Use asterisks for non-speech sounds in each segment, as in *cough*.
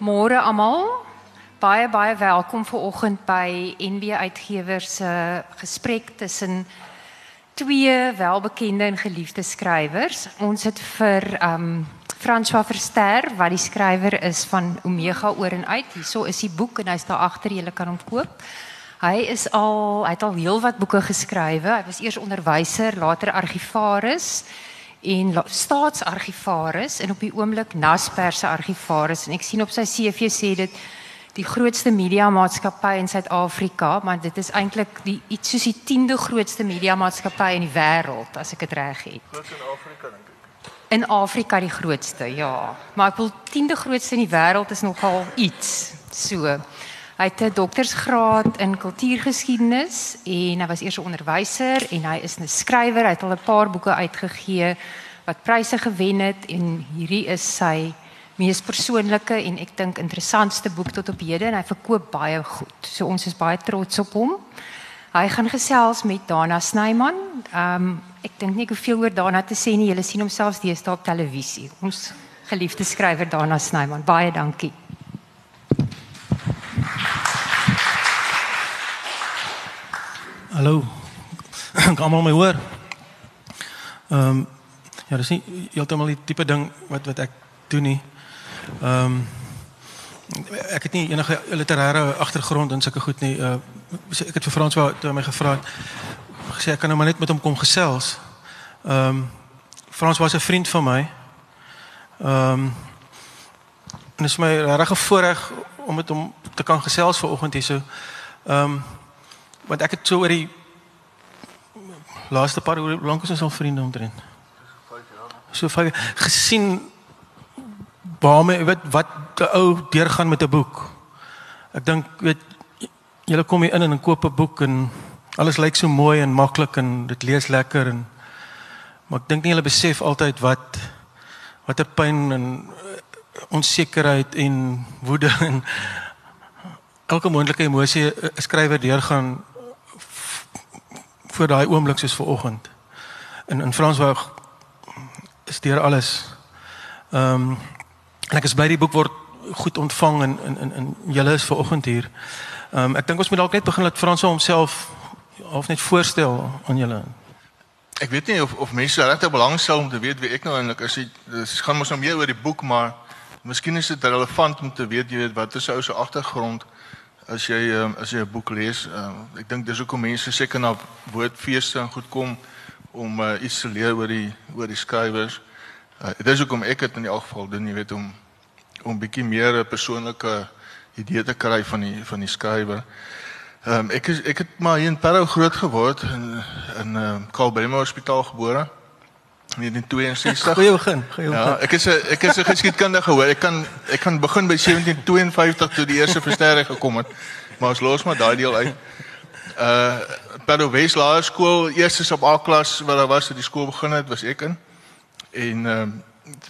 Môre almal. Baie baie welkom ver oggend by NB Uitgewers se gesprek tussen twee welbekende en geliefde skrywers. Ons het vir um François Verster wat die skrywer is van Omega oor en uit. Hierso is die boek en hy's daar agter, jy kan hom koop. Hy is al hy het al heelwat boeke geskrywe. Hy was eers onderwyser, later argivaris en staatsargivaris en op die oomblik Naspers se argivaris en ek sien op sy CV sê dit die grootste media maatskappy in Suid-Afrika, maar dit is eintlik die iets soos die 10de grootste media maatskappy in die wêreld as ek dit reg het. Groot in Afrika dink ek. In Afrika die grootste, ja. Maar ek wil 10de grootste in die wêreld is nogal iets. So. Hy het 'n doktorsgraad in kultuurgeskiedenis en hy was eers 'n onderwyser en hy is 'n skrywer. Hy het al 'n paar boeke uitgegee wat pryse gewen het en hierdie is sy mees persoonlike en ek dink interessantste boek tot op hede en hy verkoop baie goed. So ons is baie trots op hom. Hy gaan gesels met Dana Snyman. Ehm um, ek dink nie hoeveel oor Dana te sê nie. Julle sien hom selfs deesdae op televisie. Ons geliefde skrywer Dana Snyman. Baie dankie. Hallo. Kan almal my hoor? Ehm um, ja, dis nie heeltemal die tipe ding wat wat ek doen nie. Ehm um, ek het nie enige literêre agtergrond in sulke goed nie. Uh ek het vir Frans wou toe my gevra het gesê ek kan nou maar net met hom kom gesels. Ehm um, Frans was 'n vriend van my. Ehm um, en dit is my regtig voorreg om met hom te kan gesels vanoggend hierso. Ehm um, want ek het so oor die laaste paar hoe lank is ons al vriende omtrent? 5 jaar. So 5 gesien waarmee weet wat 'n ou deurgaan met 'n boek. Ek dink weet julle kom hier in en koop 'n boek en alles lyk so mooi en maklik en dit lees lekker en maar ek dink nie hulle besef altyd wat watter pyn en onsekerheid en woede en elke moontlike emosie 'n skrywer deurgaan vir daai oomblik soos vanoggend. In in Fransweg is deur alles. Ehm um, en ek is bly die boek word goed ontvang en in in in julle is vanoggend hier. Ehm um, ek dink ons moet dalk net begin laat Frans homself of net voorstel aan julle. Ek weet nie of of mense regtig belangstel om te weet wie ek nou eintlik is. Dit gaan mos nou meer oor die boek, maar miskien is dit relevant om te weet jy weet wat is ou se agtergrond as jy um, as jy 'n boek lees, um, ek dink dis hoekom mense seker na woordfeeste en goed kom om uh, iets te leer oor die oor die skrywers. Uh, dit is hoekom ek dit in die geval doen, jy weet om om bietjie meer 'n persoonlike idee te kry van die van die skrywer. Ehm um, ek is ek het maar hier in Parow groot geword in in uh, Karl Bremer Hospitaal gebore. 1962. Goeie begin. Goeie begin. Ja, ek is 'n ek is 'n geskiedkundige hoor. Ek kan ek kan begin by 1752 toe die eerste versterring gekom het. Maar ons los maar daai deel uit. Uh Parow Wes Laerskool, eerstes op A-klas wat daar was toe die skool begin het, was ek in. En ehm uh,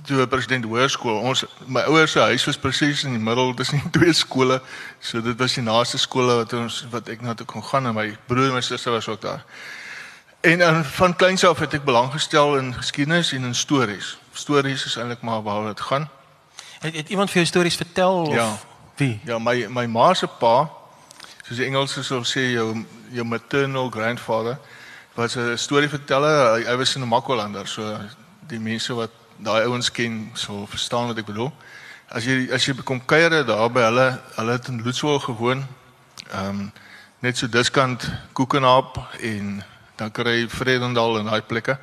toe president hoërskool. Ons my ouers se huis was presies in die middel tussen twee skole. So dit was die naaste skole wat ons wat ek na toe kon gaan en my broer en my suster was ook daar. En en van kleins af het ek belang gestel in geskiedenis en in stories. Stories is eintlik maar waaroor dit gaan. Het, het iemand vir jou stories vertel of ja. wie? Ja, my my ma se pa, soos die Engelse sou sê jou jou maternal grandfather was 'n storieverteller. Hy, hy was 'n Makolander, so die mense wat daai ouens ken sal verstaan wat ek bedoel. As jy as jy kom kuier daar by hulle, hulle het in Loetswil gewoon. Ehm um, net so diskant Koekenaap en dan kry Vredendal en daai plekke.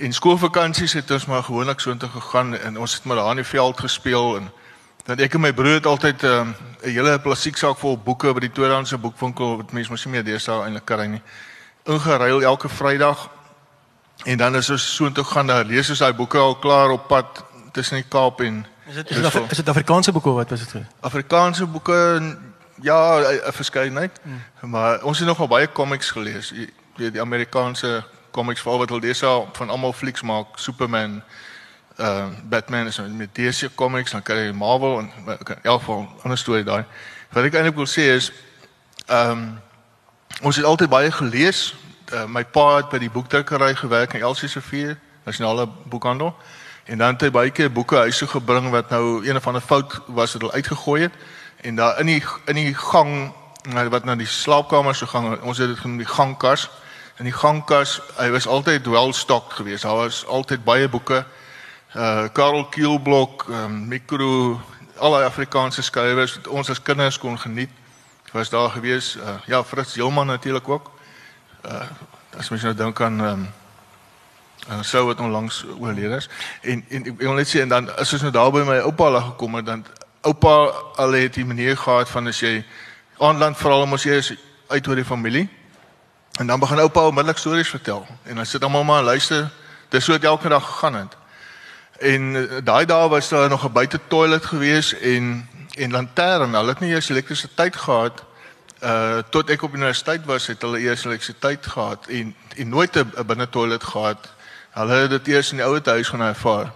En skoolvakansies het ons maar gewoonlik so intoe gegaan en ons het maar daar in die veld gespeel en dan ek en my broer het altyd ehm, 'n um, hele plastieksak vol boeke by die tweedehandse boekwinkel wat mense mos nie meer deesdae eintlik kry nie. Ingeruil elke Vrydag. En dan is ons so intoe gaan daar lees ons daai boeke al klaar op pad tussen die Kaap en Is dit is, is dit Afrikaanse boeke wat was dit? Afrikaanse boeke ja, 'n verskeidenheid. Hmm. Maar ons het nogal baie comics gelees weet die Amerikaanse comics veral wat dis van almal flieks maak, Superman, uh Batman is met DC comics, dan kry jy Marvel en okay, in elk geval 'n ander storie daai. Wat ek eintlik wil sê is ehm um, ons het altyd baie gelees. Uh, my pa het by die boekdrukkery gewerk in Elsie se vier, nasionale boekhandel. En dan het hy baie keer boeke huis toe gebring wat nou een of ander fout was wat hulle uitgegooi het en daar in die in die gang wat na die slaapkamer se gang ons het dit genoem die gangkas in die gangkas hy was altyd wel stok geweest. Daar was altyd baie boeke. Uh Karel Kielblok um, mikro al die Afrikaanse skrywers wat ons as kinders kon geniet was daar gewees uh, ja Fritz Heilman natuurlik ook. Uh as mens nou dink aan um, uh, sou wat onlangs oorlede is. En en ek wil net sê en dan as ons nou daar by my oupa al gekom het dan oupa al het die manier gehad van as jy aanland veral mos jy is uit oor die familie en dan begin oupa onmiddellik stories vertel. En dan sit almal maar luister. Dis so het elke dag gegaan het. En uh, daai dae was daar nog 'n buite toilet gewees en en lantern. Hulle het nie eers elektrisiteit gehad uh tot ek op universiteit was het hulle eers elektrisiteit gehad en en nooit 'n binne toilet gehad. Hulle het dit eers in die ouete huis gaan ervaar.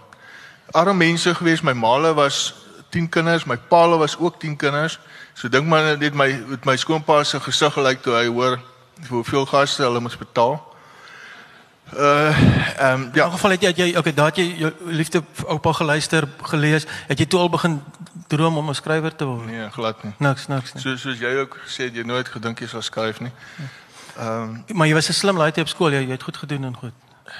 Arme mense gewees my maale was 10 kinders my paal was ook 10 kinders. So dink maar net my met my skoonpa se gesig gelyk toe hy hoor hoeveel gaste hulle moet betaal Uh ehm um, ja, in geval het jy jy okay, daar het jy jou liefde oupa geluister, gelees, het jy toe al begin droom om 'n skrywer te word? Nee, glad nie. Niks, niks nie. So soos jy ook sê jy nooit gedink jy sou skryf nie. Ehm um, maar jy was 'n slim laaitie op skool, jy, jy het goed gedoen en goed.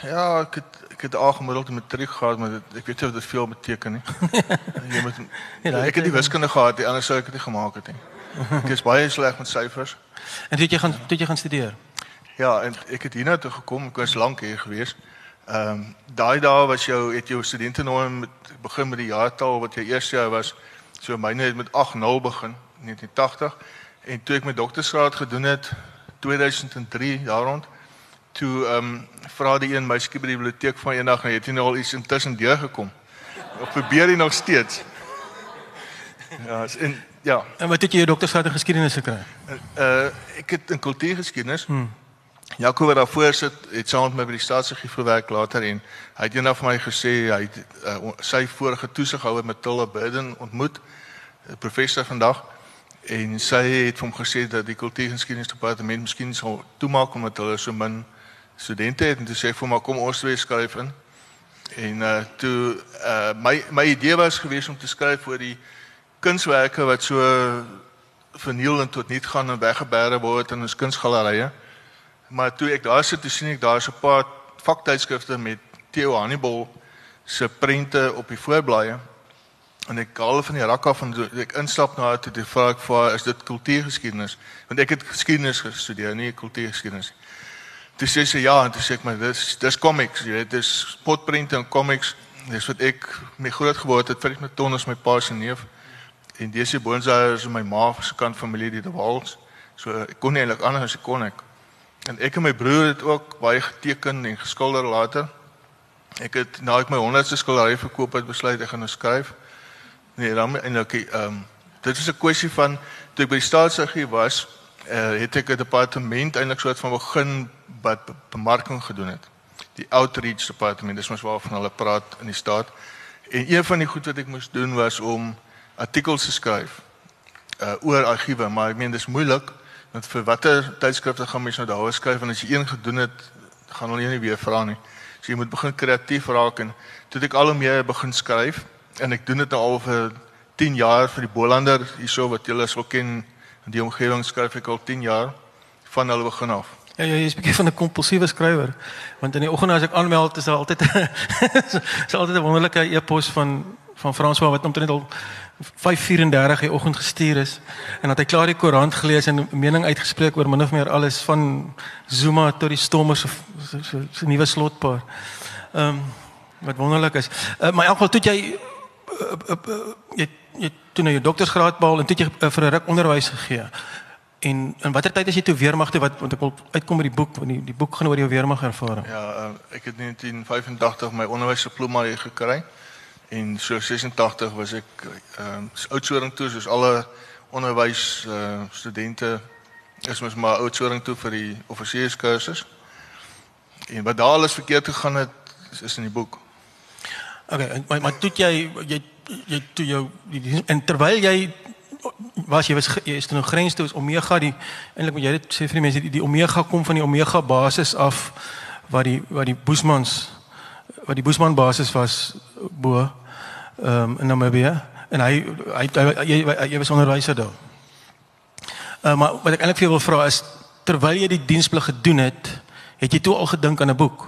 Ja, ek het ek het algemiddeld matriek gehad, maar dit, ek weet nie of dit veel beteken nie. *laughs* jy moet nee, ek het die wiskunde gehad, anders sou ek dit nie gemaak het nie. *laughs* Ek is baie sleg met syfers. En toe jy gaan toe jy gaan studeer. Ja, en ek het hiernatoe toe gekom, ek was lank hier gewees. Ehm um, daai dae was jou het jou studente nou met begin met die jaartal wat jy eers jaar was. So myne het met 80 begin 1980 en toe ek my doktorsgraad gedoen het 2003 daar rond toe ehm um, vra die een my skielik by die biblioteek van eendag en het jy nou al iets intussen deur gekom. Of probeer jy nog steeds? *laughs* Ja, en ja. En wat het jy jou doktorsgraad in geskiedenis gekry? Uh ek het in kultuurgeskiedenis. Hmm. Jaco wat daarvoor sit, het saam met my by die staatsargief gewerk later en hy het eendag vir my gesê hy het uh, sy vorige toesighouer Matilda Burden ontmoet, professor vandag en sy het hom gesê dat die kultuurgeskiedenisdepartement miskien sou toemaak omdat hulle so min studente het en toe sê vir hom kom ons twee skryf in. En uh toe uh my my idee was geweest om te skryf oor die kunswerke wat so verniel en tot niet gaan en weggeberre word in ons kunsgalerye. Maar toe ek daar sit, sien ek daar's 'n paar vaktydskrifte met Theo Hannibal se prente op die voorblaaie. En ek haal van die rak af en ek instap na toe die vra ek vir is dit kultuurgeskiedenis? Want ek het geskiedenis gestudeer, nie kultuurgeskiedenis. Toe sê sy ja en toe sê ek maar dis dis comics, jy weet, dis spotprente en comics. Dis wat ek mee groot geword het, vir my ton as my pa se neef. En dese boonsaai is my ma se kant familie die De Waals. So ek kon nie eintlik anders kon ek. En ek en my broer het ook baie geteken en geskilder later. Ek het na ek my 100ste skildery verkoop het besluit ek gaan nou skryf. Nee, dan okay, ehm um, dit is 'n kwessie van toe ek by die staatsargief was, uh, het ek 'n departement eintlik soort van begin wat bemarking gedoen het. Die outreach departement, dis mos waarvan hulle praat in die staat. En een van die goed wat ek moes doen was om artikels te skryf uh oor argiewe, maar ek meen dis moeilik Want vir watter tydskrifte gaan mens nou daaroor skryf en as jy een gedoen het, gaan hulle nie weer vra nie. So jy moet begin kreatief raak en toe ek al hoe meer begin skryf en ek doen dit nou al vir 10 jaar vir die Bolander hierso wat julle sal ken in die omgewing skryf ek al 10 jaar van hulle begin af. Ja, ja, jy is 'n bietjie van 'n kompulsiewe skrywer. Want in die oggend as ek aanmeld, is daar altyd *laughs* is altyd 'n wonderlike e-pos van van François wat omtrent al 5:34 die oggend gestuur is en dat hy klaar die koerant gelees en 'n mening uitgespreek oor min of meer alles van Zuma tot die stommers se se se, se nuwe slotpaar. Ehm um, wat wonderlik is. Uh, maar in elk geval toe jy uh, uh, jy toe nou jou doktorsgraad behaal en toe jy uh, vir 'n ruk onderwys gegee. En in watter tyd as jy toe weermag toe wat want ek wil uitkom met die boek want die die boek gaan oor jou weermag ervaring. Ja, uh, ek het in 1985 my onderwysdiploma gekry. En so 86 was ek ehm uh, oudsoring toe soos alle onderwys eh uh, studente is mos maar oudsoring toe vir die offisierskursus. En wat daar alles verkeerd gegaan het is, in die boek. Okay, maar maar toe jy jy jy toe jou en terwyl jy was jy was jy is nou grens toe is omega die eintlik moet jy dit sê vir die mense die, die omega kom van die omega basis af waar die waar die Boesmans wat die Boesman basis was bo um, in Namibië en hy hy jy jy was onderwyser daar. Uh, maar wat ek eintlik vir jou wil vra is terwyl jy die diensplig gedoen het, het jy toe al gedink aan 'n boek?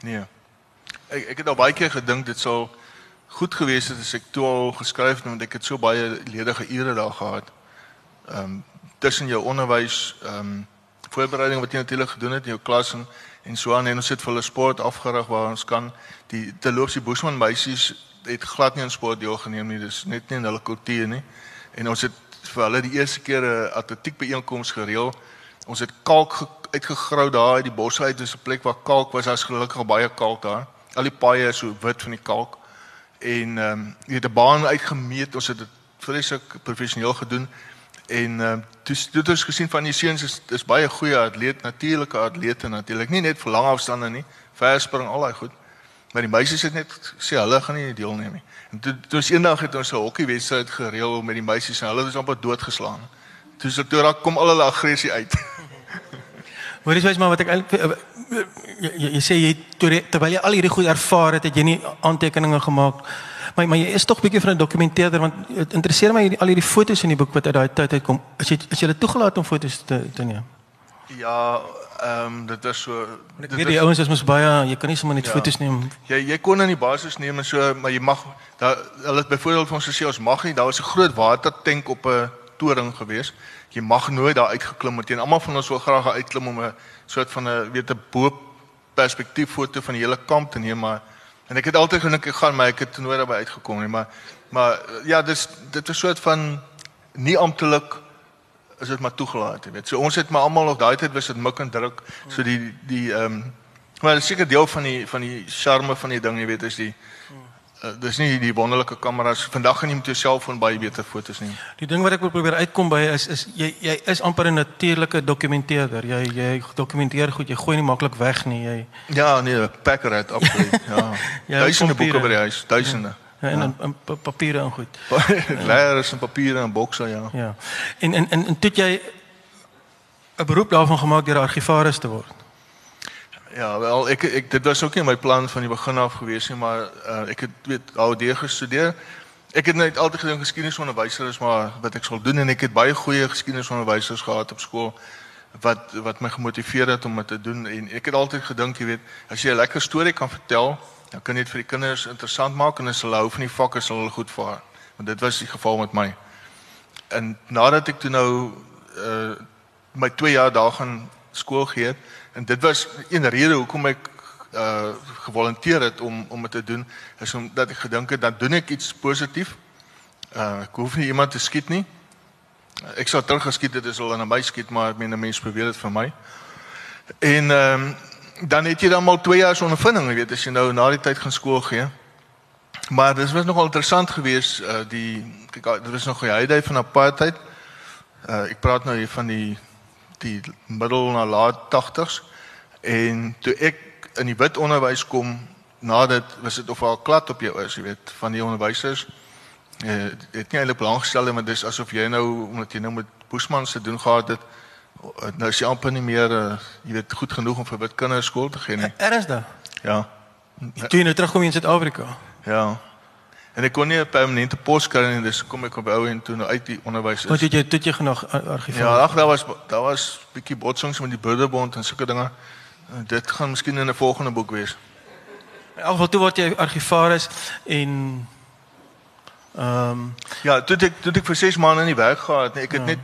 Nee. Ek ek het al baie keer gedink dit sou goed gewees het as ek toe al geskryf het want ek het so baie ledige ure daar gehad. Ehm um, tussen jou onderwys ehm um, voorbereiding wat jy natuurlik gedoen het in jou klas en en so aan en ons het vir hulle sport afgerig waar ons kan. Die te loop die Bushman meisies het glad nie aan sport deelgeneem nie. Dis net nie in hulle kultuur nie. En ons het vir hulle die eerste keer 'n atletiek byeenkoms gereël. Ons het kalk uitgegrou daar uit die bosse uit. Dis 'n plek waar kalk was. Daar's gelukkig baie kalk daar. Al die paaie is so wit van die kalk. En ehm um, jy het 'n baan uitgemeet. Ons het dit vreeslik professioneel gedoen En ehm uh, dit is gesien van die seuns is is baie goeie atleet, natuurlike atlete natuurlik. Nie net vir lang afstande nie, verspring al daai goed. Maar die meisies het net sê hulle gaan nie deelneem nie. En toe toe ons eendag het ons 'n hokkiewedstryd gereël met die meisies en hulle is amper doodgeslaan. Toe so toe raak kom al hulle aggressie uit. Maar dis wys maar wat ek eintlik jy, jy, jy sê jy terwyl jy al hierdie goed ervaar het, het jy nie aantekeninge gemaak nie maar maar jy is tog bietjie van 'n dokumenteerder want dit interesseer my al hierdie foto's in die boek wat uit daai tyd uitkom. As jy as jy dit toegelaat om foto's te te neem. Ja, ehm um, dit is so dit weet die ouens is mos baie jy kan nie sommer net ja, foto's neem. Jy jy kon in die basis neem en so maar jy mag daar hulle het byvoorbeeld vir ons gesê ons mag nie daar was 'n groot watertank op 'n toring gewees. Jy mag nooit daar uitgeklim het nie. Almal van ons wil graag uitklim om 'n soort van 'n weet 'n bo perspektief foto van die hele kamp te neem maar En ek het altyd gedink ek gaan maar ek het nooit daarby uitgekom nie, maar maar ja, dis dit is soort van nie amptelik is dit maar toegelaat, jy weet. So ons het maar almal nog daai tyd was dit mik en druk. So die die ehm um, maar seker deel van die van die charme van die ding, jy weet, is die Uh, dis nie die wonderlike kameras. Vandag gaan jy met jou selfoon baie beter foto's neem. Die ding wat ek wil probeer uitkom by is is jy jy is amper 'n natuurlike dokumenteerder. Jy jy dokumenteer goed. Jy gooi nie maklik weg nie. Jy Ja, nee, packer het absoluut. Ja. *laughs* ja duisende boeke by die huis, duisende. Ja, en ja. en papiere en goed. *laughs* Leerders en papiere en bokse, ja. Ja. En en en, en toe jy 'n beroep daarvan gemaak deur argivaris te word. Ja, wel ek ek dit was ook nie my plan van die begin af gewees nie, maar uh, ek het weet AD gestudeer. Ek het net altyd gedink geskiedenisonderwyser is maar wat ek sou doen en ek het baie goeie geskiedenisonderwysers gehad op skool wat wat my gemotiveer het om dit te doen en ek het altyd gedink, jy weet, as jy 'n lekker storie kan vertel, dan kan dit vir die kinders interessant maak en hulle hou van die vak, is hulle goed vaar. Want dit was die geval met my. En nadat ek toe nou uh my 2 jaar daar gaan skool gee, En dit was een rede hoekom ek uh gevolonteer het om om dit te doen is omdat ek gedink het dan doen ek iets positief. Uh ek hoef nie iemand te skiet nie. Ek sou terug geskiet het as hulle na my skiet, maar ek meen 'n mens probeer dit vir my. En ehm um, dan het jy dan al 2 jaar se ondervinding, jy weet, as jy nou na die tyd gaan skool gee. Maar dit was nogal interessant geweest uh die kyk dit was nog die heide van apartheid. Uh ek praat nou hier van die die middel na laat 80s en toe ek in die wit onderwys kom nadat was dit of al klad op jou is jy weet van die onderwysers. Eh het nie eintlik belang gestel maar dis asof jy nou omdat jy nou met Boesman se doen gehad het nou is jy amper nie meer uh, jy weet goed genoeg om vir wit kinders skool te gee nie. Ernstig? Ja. Toe jy nou terugkom in Suid-Afrika? Ja En ek kon nie 'n permanente pos kry nie, dis kom ek op ou en toe nou uit die onderwys is. Wat het jy toe jy genoeg argief? Ja, ag, daar was daar was bietjie botsings met die Burderbond en sulke dinge. Dit gaan miskien in 'n volgende boek wees. In elk geval toe word jy argivaris en ehm um, ja, toe ek toe ek vir 6 maande in die werk gehad, nee, ek het ja. net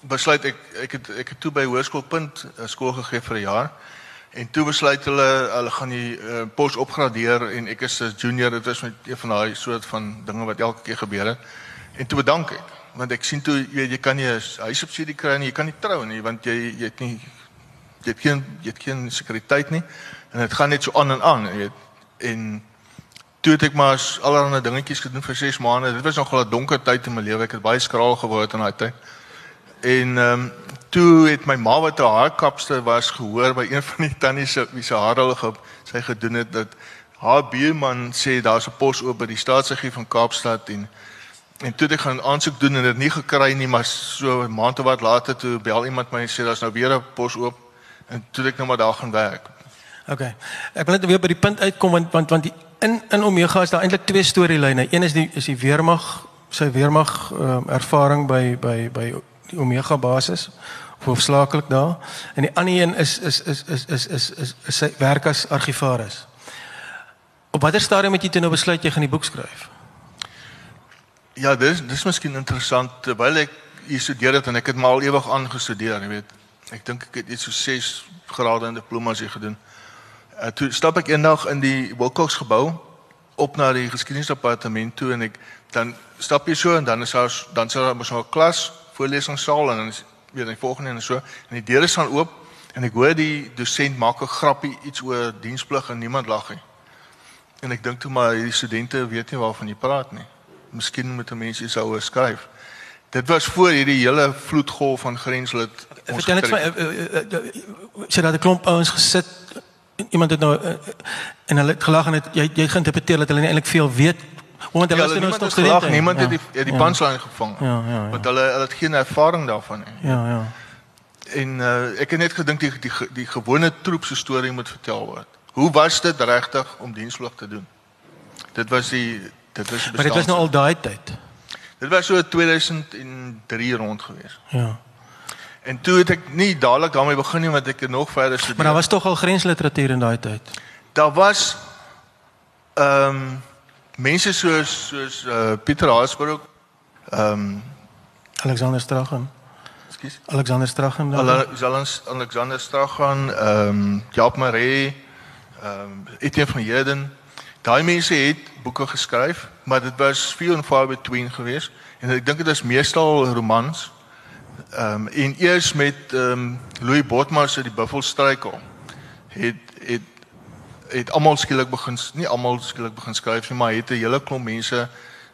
besluit ek ek het ek het toe by Hoërskoolpunt skool gegee vir 'n jaar. En toe besluit hulle hulle gaan die uh, pos opgradeer en ek is 'n junior. Dit was met een van daai soort van dinge wat elke keer gebeur het. En toe bedank ek want ek sien toe jy jy kan nie 'n huissubsidie kry nie, jy kan nie trou nie want jy jy het nie jy het geen jy het geen sekuriteit nie. En dit gaan net so aan en aan, jy weet. En toe het ek maar allerlei dingetjies gedoen vir 6 maande. Dit was nogal 'n donker tyd in my lewe. Ek het baie skraal geword in daai tyd. En ehm um, toe het my ma wat haar haarkapste was gehoor by een van die tannies wie se haar hulle ge, sy gedoen het dat haar buurman sê daar's 'n pos oop by die staatsargief van Kaapstad en en toe het ek gaan aansoek doen en dit nie gekry nie maar so 'n maand of wat later toe bel iemand my en sê daar's nou weer 'n pos oop en toe ek nou maar daar gaan werk. Okay. Ek wil net weer by die punt uitkom want want want die, in in Omega is daar eintlik twee storielyne. Een is die is die weermag, sy weermag um, ervaring by by by Omega basis hoofsaaklik daar. En die ander een is is is is is is is, is sy werk as argivaris. Op watter stadium het jy toe nou besluit jy gaan die boek skryf? Ja, dis dis miskien interessant terwyl ek hier studeer het en ek het maar al ewig aangestudeer, jy weet. Ek dink ek het iets so 6 grade in diplomas hier gedoen. Uh, toe stap ek eendag in die Wilcox gebou op na die geskiedenisdepartement toe en ek dan stap jy so en dan is daar dan sal daar mos 'n klas voorlesingssaal en dan is weer die volgende en so en die deure staan oop en ek hoor die dosent maak 'n grappie iets oor diensplig en niemand lag nie. En ek dink toe maar hierdie studente weet nie waarvan jy praat nie. Miskien moet 'n mens iets ouer skryf. Dit was voor hierdie hele vloedgolf van grenslid. Vertel net vir sê dat 'n klomp ouens gesit iemand het nou en hulle het gelag en het, jy jy geïnterpreteer dat hulle nie eintlik veel weet Want hulle ja, is nog studente. Niemand ja. het die ja, die ja. punchline gevang. Ja, ja, ja. Want hulle hulle het geen ervaring daarvan nie. Ja, ja. En uh, ek het net gedink die die die gewone troep se storie moet vertel word. Hoe was dit regtig om dienslug te doen? Dit was die dit was Maar dit was nou al daai tyd. Dit was so 2003 rond gewees. Ja. En toe het ek nie dadelik daarmee begin nie want ek het nog verder studeer. Maar daar was tog al grensliteratuur in daai tyd. Daar was ehm um, mense soos soos uh, Pieter Haasbroek ehm um, Alexander Strachan. Ekskuus. Alexander Strachan. Alexander Alexander Strachan, ehm um, Jaap Maree, ehm um, Etienne van Heerden. Daai mense het boeke geskryf, maar dit was few and far between geweest en ek dink dit is meestal romans. Ehm um, en eers met ehm um, Louis Botma se die Buffelstruikel het het het almal skielik begin nie almal skielik begin skryf nie, maar het 'n hele klomp mense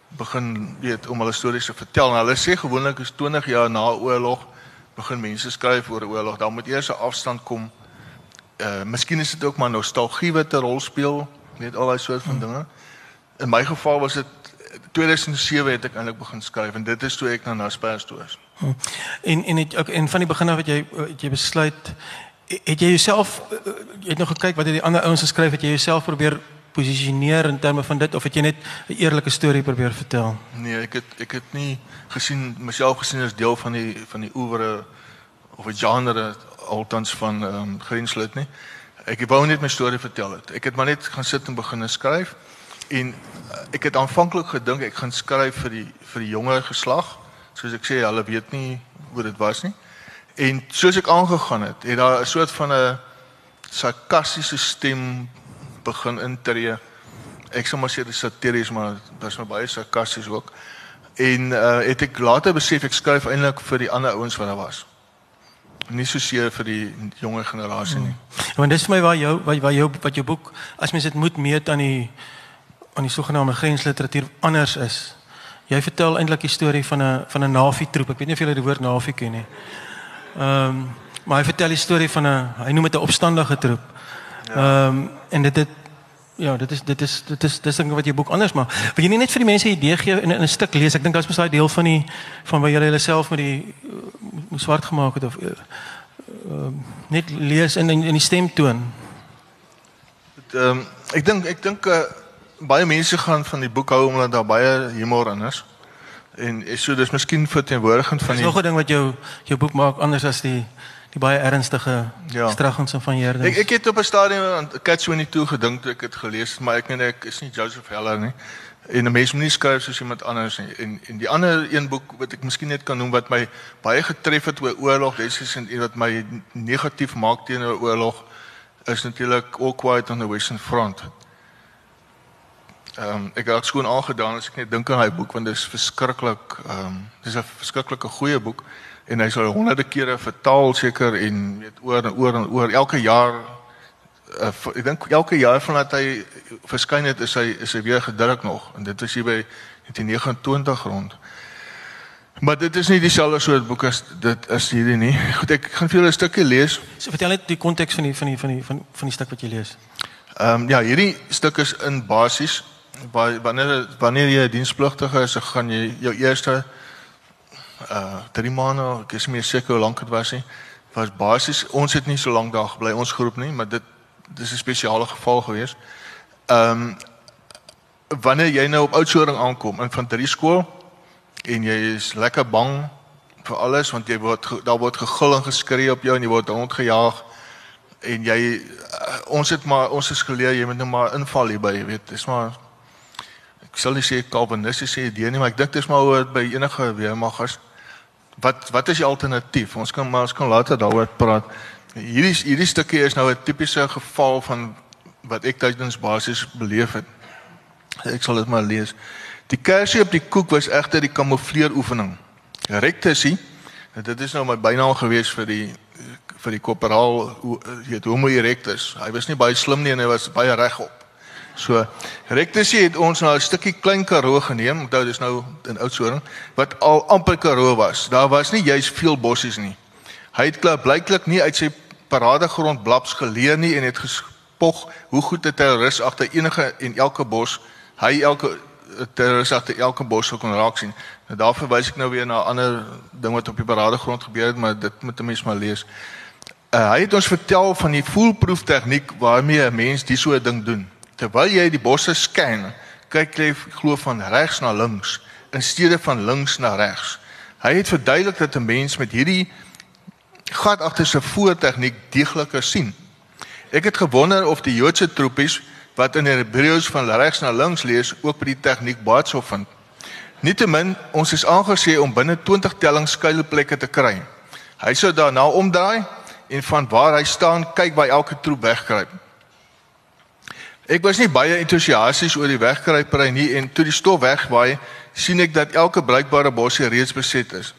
begin weet om hulle stories te vertel. En hulle sê gewoonlik is 20 jaar na oorlog begin mense skryf oor oorlog. Dan moet eers 'n afstand kom. Uh miskien is dit ook maar nostalgie wat 'n rol speel, weet al daai soort van hmm. dinge. In my geval was dit 2007 het ek eintlik begin skryf en dit is toe ek na Naspers toe is. Hmm. En en het ook en van die begin af het jy het jy besluit het jy jouself eh, eh, jy het nog gekyk wat het die ander ouens geskryf het jy jouself probeer posisioneer in terme van dit of het jy net 'n eerlike storie probeer vertel? Nee ek het ek het nie gesien myself gesien as deel van die van die oewere of 'n genre altans van ehm um, grenslid nie. Ek wou net my storie vertel het. Ek het maar net gaan sit en begin skryf. En eh, ek het aanvanklik gedink ek gaan skryf vir die vir die jonger geslag. Soos ek sê hulle weet nie hoe dit was nie En soos ek aangegaan het, het daar 'n soort van 'n sarkastiese stem begin intree. Ek sou maar sê dit is satiries, maar dit is maar baie sarkasties ook. En uh het ek later besef ek skryf eintlik vir die ander ouens wat daar was. Nie so seer vir die jonger generasie nie. Hmm. Want dis vir my waar jou wat waar jou wat jou boek as mens dit moet meet aan die aan die sogenaamde grensliteratuur anders is. Jy vertel eintlik die storie van 'n van 'n navi troep. Ek weet nie of jy die woord navi ken nie. Ehm um, maar hy vertel die storie van 'n hy noem dit 'n opstandige troep. Ehm ja. um, en dit dit ja, dit is dit is dit is dis ding wat jy boek anders maak. Wil jy nie net vir die mense 'n idee gee in, 'n stuk lees? Ek dink daar's mos daai deel van die van waar jy hulle self met die uh, swart gemaak het of uh, uh, net lees in in, in die stemtoon. Ehm um, ek dink ek dink uh, baie mense gaan van die boek hou omdat daar baie humor in is. En so dis miskien verteenwoordigend van die Dis nog 'n ding wat jou jou boek maak anders as die die baie ernstige ja. straggens van Heerders. Ek ek het op 'n stadium aan Cat 22 gedink ek het gelees, maar ek meen ek is nie Joseph Heller nie. En 'n mens moet nie skryf soos iemand anders nie. En en die ander een boek wat ek miskien net kan noem wat my baie getref het oor oorlog, dis is en wat my negatief maak teenoor oorlog is natuurlik All Quiet on the Western Front. Ehm um, ek het skoon aangedaan as ek net dink aan hy boek want dit is verskriklik ehm um, dis 'n verskriklike goeie boek en hy sal honderde kere vertaal seker en weet oor en oor en oor elke jaar uh, ek dink elke jaar vandat hy verskyn het is hy is hy weer gedruk nog en dit is hier by 1929 rond. Maar dit is nie dieselfde soort boek as dit is hierdie nie. Goed, ek gaan vir julle 'n stukkie lees. So vertel net die konteks van die van die van die van van die stuk wat jy lees. Ehm um, ja, hierdie stuk is in basies wanneer wanneer jy dienspligtige is, gaan jy jou eerste uh 3 maande, ek is nie seker hoe lank dit was nie, was basies ons het nie so lank daar gebly ons groep nie, maar dit dis 'n spesiale geval gewees. Ehm um, wanneer jy nou op Oudtshoorn aankom in infanterie skool en jy is lekker bang vir alles want jy word daar word gegil en geskree op jou en jy word rondgejaag en jy uh, ons het maar ons is geleer jy moet nou maar inval hier by jy weet dis maar ek sal nie sê Calvinisties sê idee nie maar ek dink dis maar oor by enige weermagers wat wat is die alternatief ons kan maar ons kan later daaroor praat hierdie hierdie stukkie is nou 'n tipiese geval van wat ek tydens basies beleef het Ek sal dit maar lees. Die kersie op die koek was egter die kamoufleer oefening. Rectusie. Dit is nou my bynaam gewees vir die vir die korporaal weet homo erectus. Hy was nie baie slim nie en hy was baie regop. So rectusie het ons nou 'n stukkie klein karoo geneem. Onthou dis nou in Oudtshoorn wat al amper karoo was. Daar was nie juis veel bossies nie. Hy het klaar blyklik nie uit sy paradegrond blaps geleer nie en het gespog hoe goed 'n terroris agter enige en elke bos hy elke terrorist agter elke bos kon raak sien. Nou daar verwys ek nou weer na 'n ander ding wat op die paradegrond gebeur het, maar dit moet 'n mens maar lees. Uh, hy het ons vertel van die foolproof tegniek waarmee 'n mens die so 'n ding doen. Terwyl jy die bosse scan, kyk jy glo van regs na links in steede van links na regs. Hy het verduidelik dat 'n mens met hierdie gat agter se voortegniek deegliker sien. Ek het gewonder of die Joodse troepies wat in Hebreëus van regs na links lees ook by die tegniek baat sou vind. Nietemin, ons is aangesê om binne 20 telling skuilplekke te kry. Hy sou daarna omdraai en van waar hy staan kyk waar elke troep wegkruip. Ek was nie baie entoesiasties oor die wegkruipery nie en toe die stof wegwaai, sien ek dat elke bruikbare bossie reeds beset is.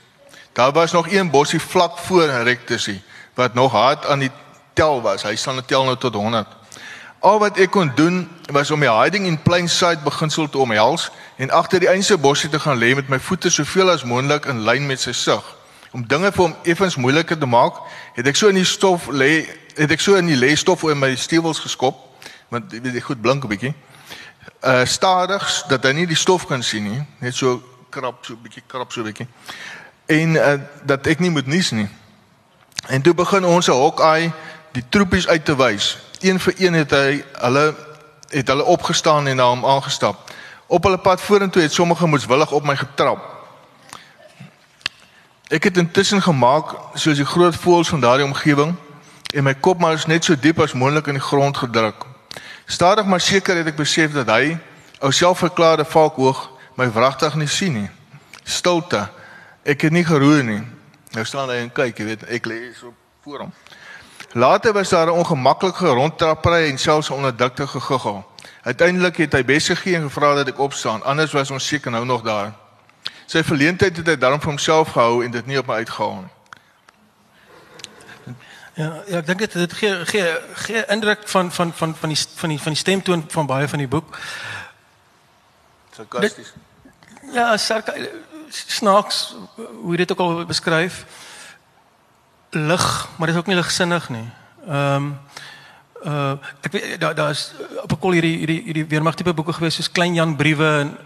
Daar was nog een bossie vlak voor Rectusie wat nog hard aan die tel was. Hy sal net nou tot 100. Al wat ek kon doen was om die hiding in plain sight beginsel te omhels en agter die eense bosie te gaan lê met my voete soveel as moontlik in lyn met sy sig. Om dinge vir hom effens moeiliker te maak, het ek so in die stof lê, het ek so in die lê stof oor my stewels geskop, want ek goed blink 'n bietjie. Uh stadig dat hy nie die stof kan sien nie, net so krap so 'n bietjie krap so 'n bietjie. En uh dat ek nie moet nies nie. En toe begin ons 'n Hawkeye die troepies uit te wys een vir een het hy hulle het hulle opgestaan en na hom aangestap. Op hulle pad vorentoe het sommige moeswillig op my getrap. Ek het intussen gemaak soos die groot voëls van daardie omgewing en my kop maar is net so diep as moontlik in die grond gedruk. Stadig maar seker het ek besef dat hy ou selfverklaarde valkhoog my wragtig nie sien nie. Stilte. Ek het nie geroer nie. Nou staan hy en kyk, jy weet, ek lê so voor hom. Later was daar 'n ongemaklike rondtrappery en selfs 'n onderdrukte geguggel. Uiteindelik het hy besig gegee en gevra dat ek opstaan, anders was ons seker nou nog daar. Sy verleentheid het hy daarom vir homself gehou en dit nie op my uitgehaal nie. Ja, ja ek dink dit dit gee gee gee indruk van van van van die van die van die stemtoon van baie van die boek. Sarkasties. Ja, sarka snaaks hoe dit ook al beskryf lig, maar dit is ook nie ligsinnig nie. Ehm um, uh ek weet daar daar's op 'n kol hierdie hierdie hierdie weermag tipe boeke gewees soos Klein Jan briewe en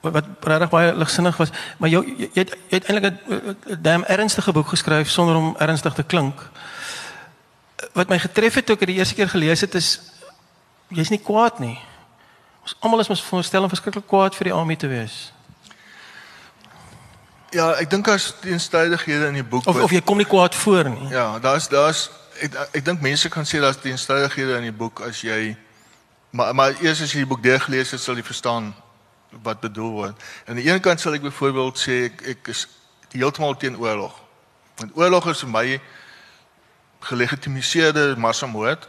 wat regtig baie ligsinnig was, maar jy jy, jy het, het eintlik 'n damn ernstige boek geskryf sonder om ernstig te klink. Wat my getref het toe ek dit die eerste keer gelees het is jy's nie kwaad nie. Ons almal is mos voorstel om verskriklik kwaad vir die army te wees. Ja, ek dink as teenstrydighede in die boek of of jy kom nie kwaad voor nie. Ja, daar's daar's ek ek dink mense kan sê daar's teenstrydighede in die boek as jy maar maar eers as jy die boek deurgelees het, sal jy verstaan wat bedoel word. Aan die een kant sal ek byvoorbeeld sê ek ek is heeltemal teen oorlog. Want oorlog is vir my gelegitimiseerde massamoord.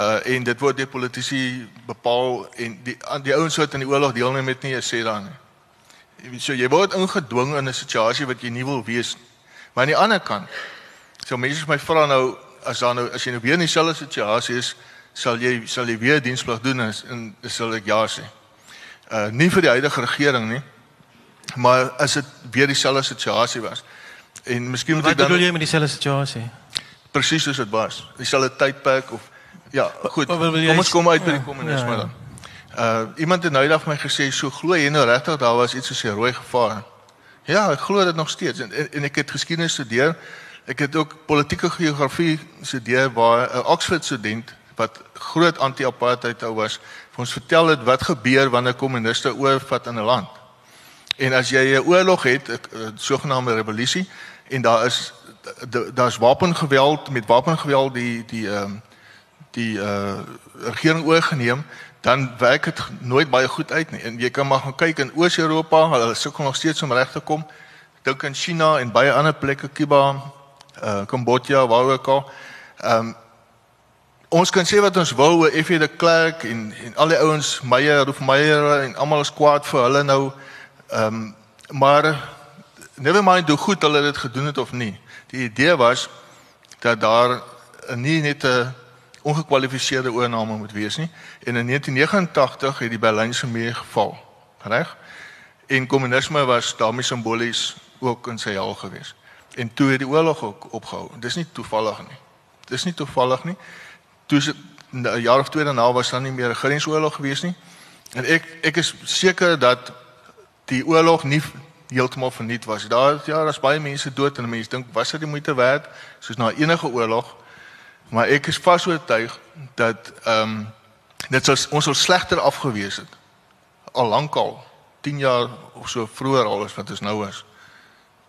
Uh en dit word deur politici bepaal en die die ouens wat aan die oorlog deelneem het nie sê dan nie. So jy word ingedwing in 'n situasie wat jy nie wil wees nie. Maar aan die ander kant, so mense my vra nou as dan nou as jy nou weer in dieselfde situasie is, sal jy sal jy weer diensplig doen en, en sal ek ja sê. Uh nie vir die huidige regering nie, maar as dit weer dieselfde situasie was. En miskien moet ek dan Wat bedoel jy met dieselfde situasie? Presies soos dit was. Dieselfde tydperk of ja, goed. Wat- wat Kom ons kom uit by die ja, kommunisme ja, ja. dan. Uh iemand het nou eendag my gesê, "So glo jy nou regtig daar was iets soos 'n rooi gevaar?" Ja, ek glo dit nog steeds en, en en ek het geskiedenis studeer Ek het ook politieke geografie gestudeer waar 'n Oxford student wat groot anti-apartheid ou was, vir ons vertel het wat gebeur wanneer kommuniste oorvat in 'n land. En as jy 'n oorlog het, 'n sogenaamde revolusie en daar is daar's wapengeweld met wapengeweld die die ehm die uh regering oorgeneem, dan werk dit nooit baie goed uit nie. En jy kan maar gaan kyk in Oos-Europa, hulle sukkel nog steeds om reg te kom. Dink aan China en baie ander plekke, Kuba, uh Kambodja, waar ook al. Ehm um, ons kan sê wat ons wil oor F.J. de Klerk en en al die ouens, Meyer, Roof Meyer en almal is kwaad vir hulle nou. Ehm um, maar never mind hoe goed hulle dit gedoen het of nie. Die idee was dat daar nie net 'n ongekwalifiseerde oorname moet wees nie en in 1989 het die Berlynse muur geval. Reg? En kommunisme was daarmee simbolies ook in sy hel gewees. En toe het die oorlog ook opgehou. Dis nie toevallig nie. Dis nie toevallig nie. Toe 'n jaar of twee daarna was daar nie meer 'n grensoorlog gewees nie. En ek ek is seker dat die oorlog nie heeltemal verniet was. Daar ja, daar's baie mense dood en mense dink was dit die moeite werd soos na enige oorlog. Maar ek is vas oortuig dat ehm um, dit sou ons sou slegter afgewees het al lankal 10 jaar of so vroeër al as wat ons nou is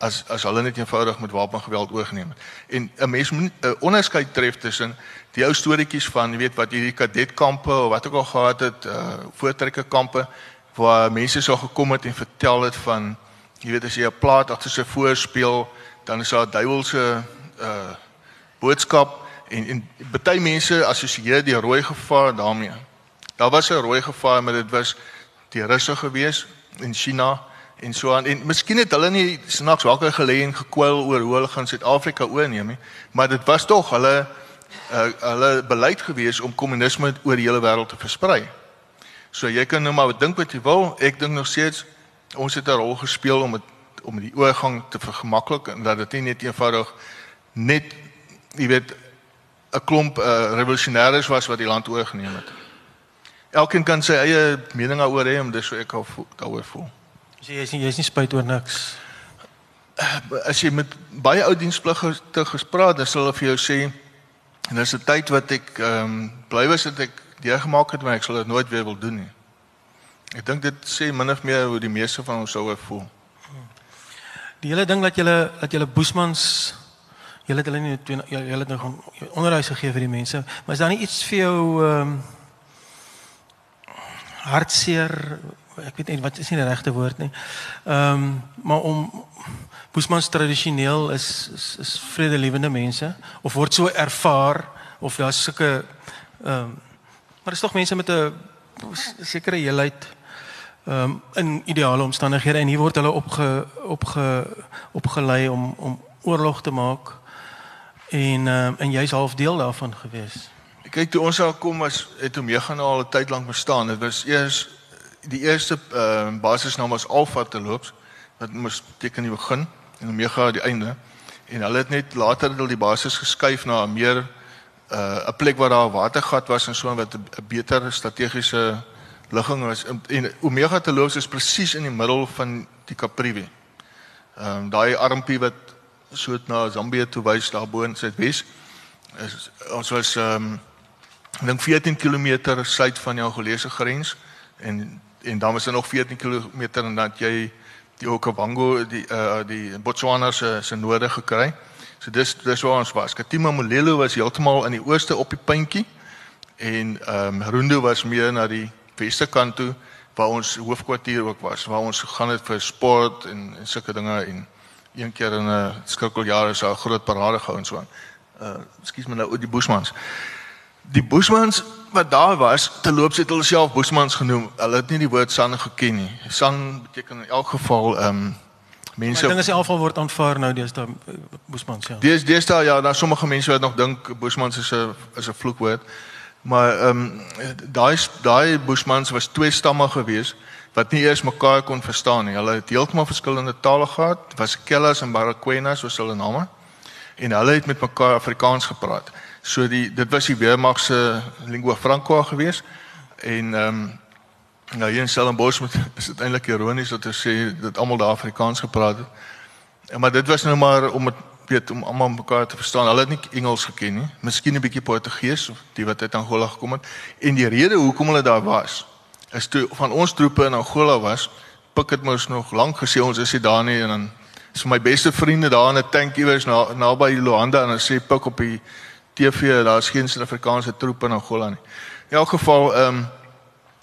as as hulle net eenvoudig met wapengeweld oorgeneem het. En 'n mens moet 'n onderskeid tref tussen die ou storieetjies van, jy weet wat hierdie kadetkampe of wat ook al gehad het, uh voortrekker kampe waar mense sou gekom het en vertel het van jy weet as jy 'n plaat agter sy voorspeel, dan is daar duiwelse uh boodskap en en baie mense assosieer die rooi gevaar daarmee. Daar was 'n rooi gevaar, maar dit was die Russe gewees in China en so aan. En miskien het hulle nie snaaks wakker gelê en gekwil oor hoe hulle gaan Suid-Afrika oorneem nie, maar dit was tog hulle uh, hulle beleid gewees om kommunisme oor die hele wêreld te versprei. So jy kan nou maar dink wat jy wil. Ek dink nog steeds ons het 'n rol gespeel om het, om die oorgang te vergemaklik en dat dit nie net eenvoudig net jy weet 'n klomp uh, revolusionêres was wat die land oorgeneem het. Elkeen kan sy eie mening daaroor hê om dis so ek al daaroor voel. So jy is nie jy is nie spyt oor niks. Uh, as jy met baie ou dienspligte te gespreek, dan sal hulle vir jou sê en dis 'n tyd wat ek ehm um, bly was dat ek deurgemaak het, maar ek sal dit nooit weer wil doen nie. Ek dink dit sê min of meer hoe die meeste van ons sou voel. Die hele ding dat julle dat julle Boesmans julle het hulle nie julle het nou gaan onderwys gegee vir die mense, maar is daar nie iets vir jou ehm um, hartseer ek weet nie wat is nie die regte woord nie. Ehm um, maar om Boesmans tradisioneel is is, is vredelewende mense of word so ervaar of daar's sulke ehm um, maar is tog mense met 'n sekere heelheid ehm um, in ideale omstandighede en hier word hulle opge opge opgelei om om oorlog te maak en ehm um, en jy's half deel daarvan gewees. Kyk toe ons daar kom was het hom meegaan al 'n tyd lank bestaan. Dit was eers die eerste ehm uh, basisnaam was Alpha te loop wat moes teken die begin en Omega die einde. En hulle het net later hulle die basis geskuif na 'n meer uh, 'n plek waar daar 'n watergat was en so wat 'n beter strategiese ligging was en Omega te loop is presies in die middel van die Caprivi. Ehm um, daai armpie wat so na Zambië toe wys daarbo in Suidwes. Is ons was ehm um, dink 14 km suid van die Angolese grens en en dan was daar nog 14 km en dan jy die Okavango die uh die Botswana se se noorde gekry. So dis dis waar ons was. Katima Molelo was heeltemal aan die ooste op die puntjie en ehm um, Rundo was meer na die weste kant toe waar ons hoofkwartier ook was waar ons gegaan het vir sport en en sulke dinge en een keer in 'n skrikkeljare so 'n groot parade gehou en so aan. Uh ekskuus my nou die Bushmans. Die Bushmans wat daar was, te loop het hulle self Bushmans genoem. Hulle het nie die woord San geken nie. San beteken in elk geval ehm um, mense Dinge se alval word aanvaar nou deesdae Bushmans ja. Dis deesdae ja, daar sommige mense wat nog dink Bushmans is 'n is 'n vloekwoord. Maar ehm um, daai daai Bushmans was twee stamme gewees wat nie eers mekaar kon verstaan nie. Hulle het heeltemal verskillende tale gehad. Was Kellas en Barakwenas soos hulle name. En hulle het met mekaar Afrikaans gepraat. So die dit was die Weermag se lingua franca gewees. En ehm um, nou hier in Stellenbosch moet is dit eintlik ironies dat hulle sê dat almal daar Afrikaans gepraat het. Maar dit was nou maar om het weet om almal mekaar te verstaan. Hulle het nie Engels geken nie. Miskien 'n bietjie Portugees of die wat uit Angola gekom het. En die rede hoekom hulle daar was, is toe van ons troepe in Angola was, pik het mos nog lank gesê ons is nie daar nie en dan is my beste vriende daar in 'n tank iewers na naby Luanda en hulle sê pik op die TV daar's geen Suid-Afrikaanse troepe in Angola nie. In elk geval ehm um,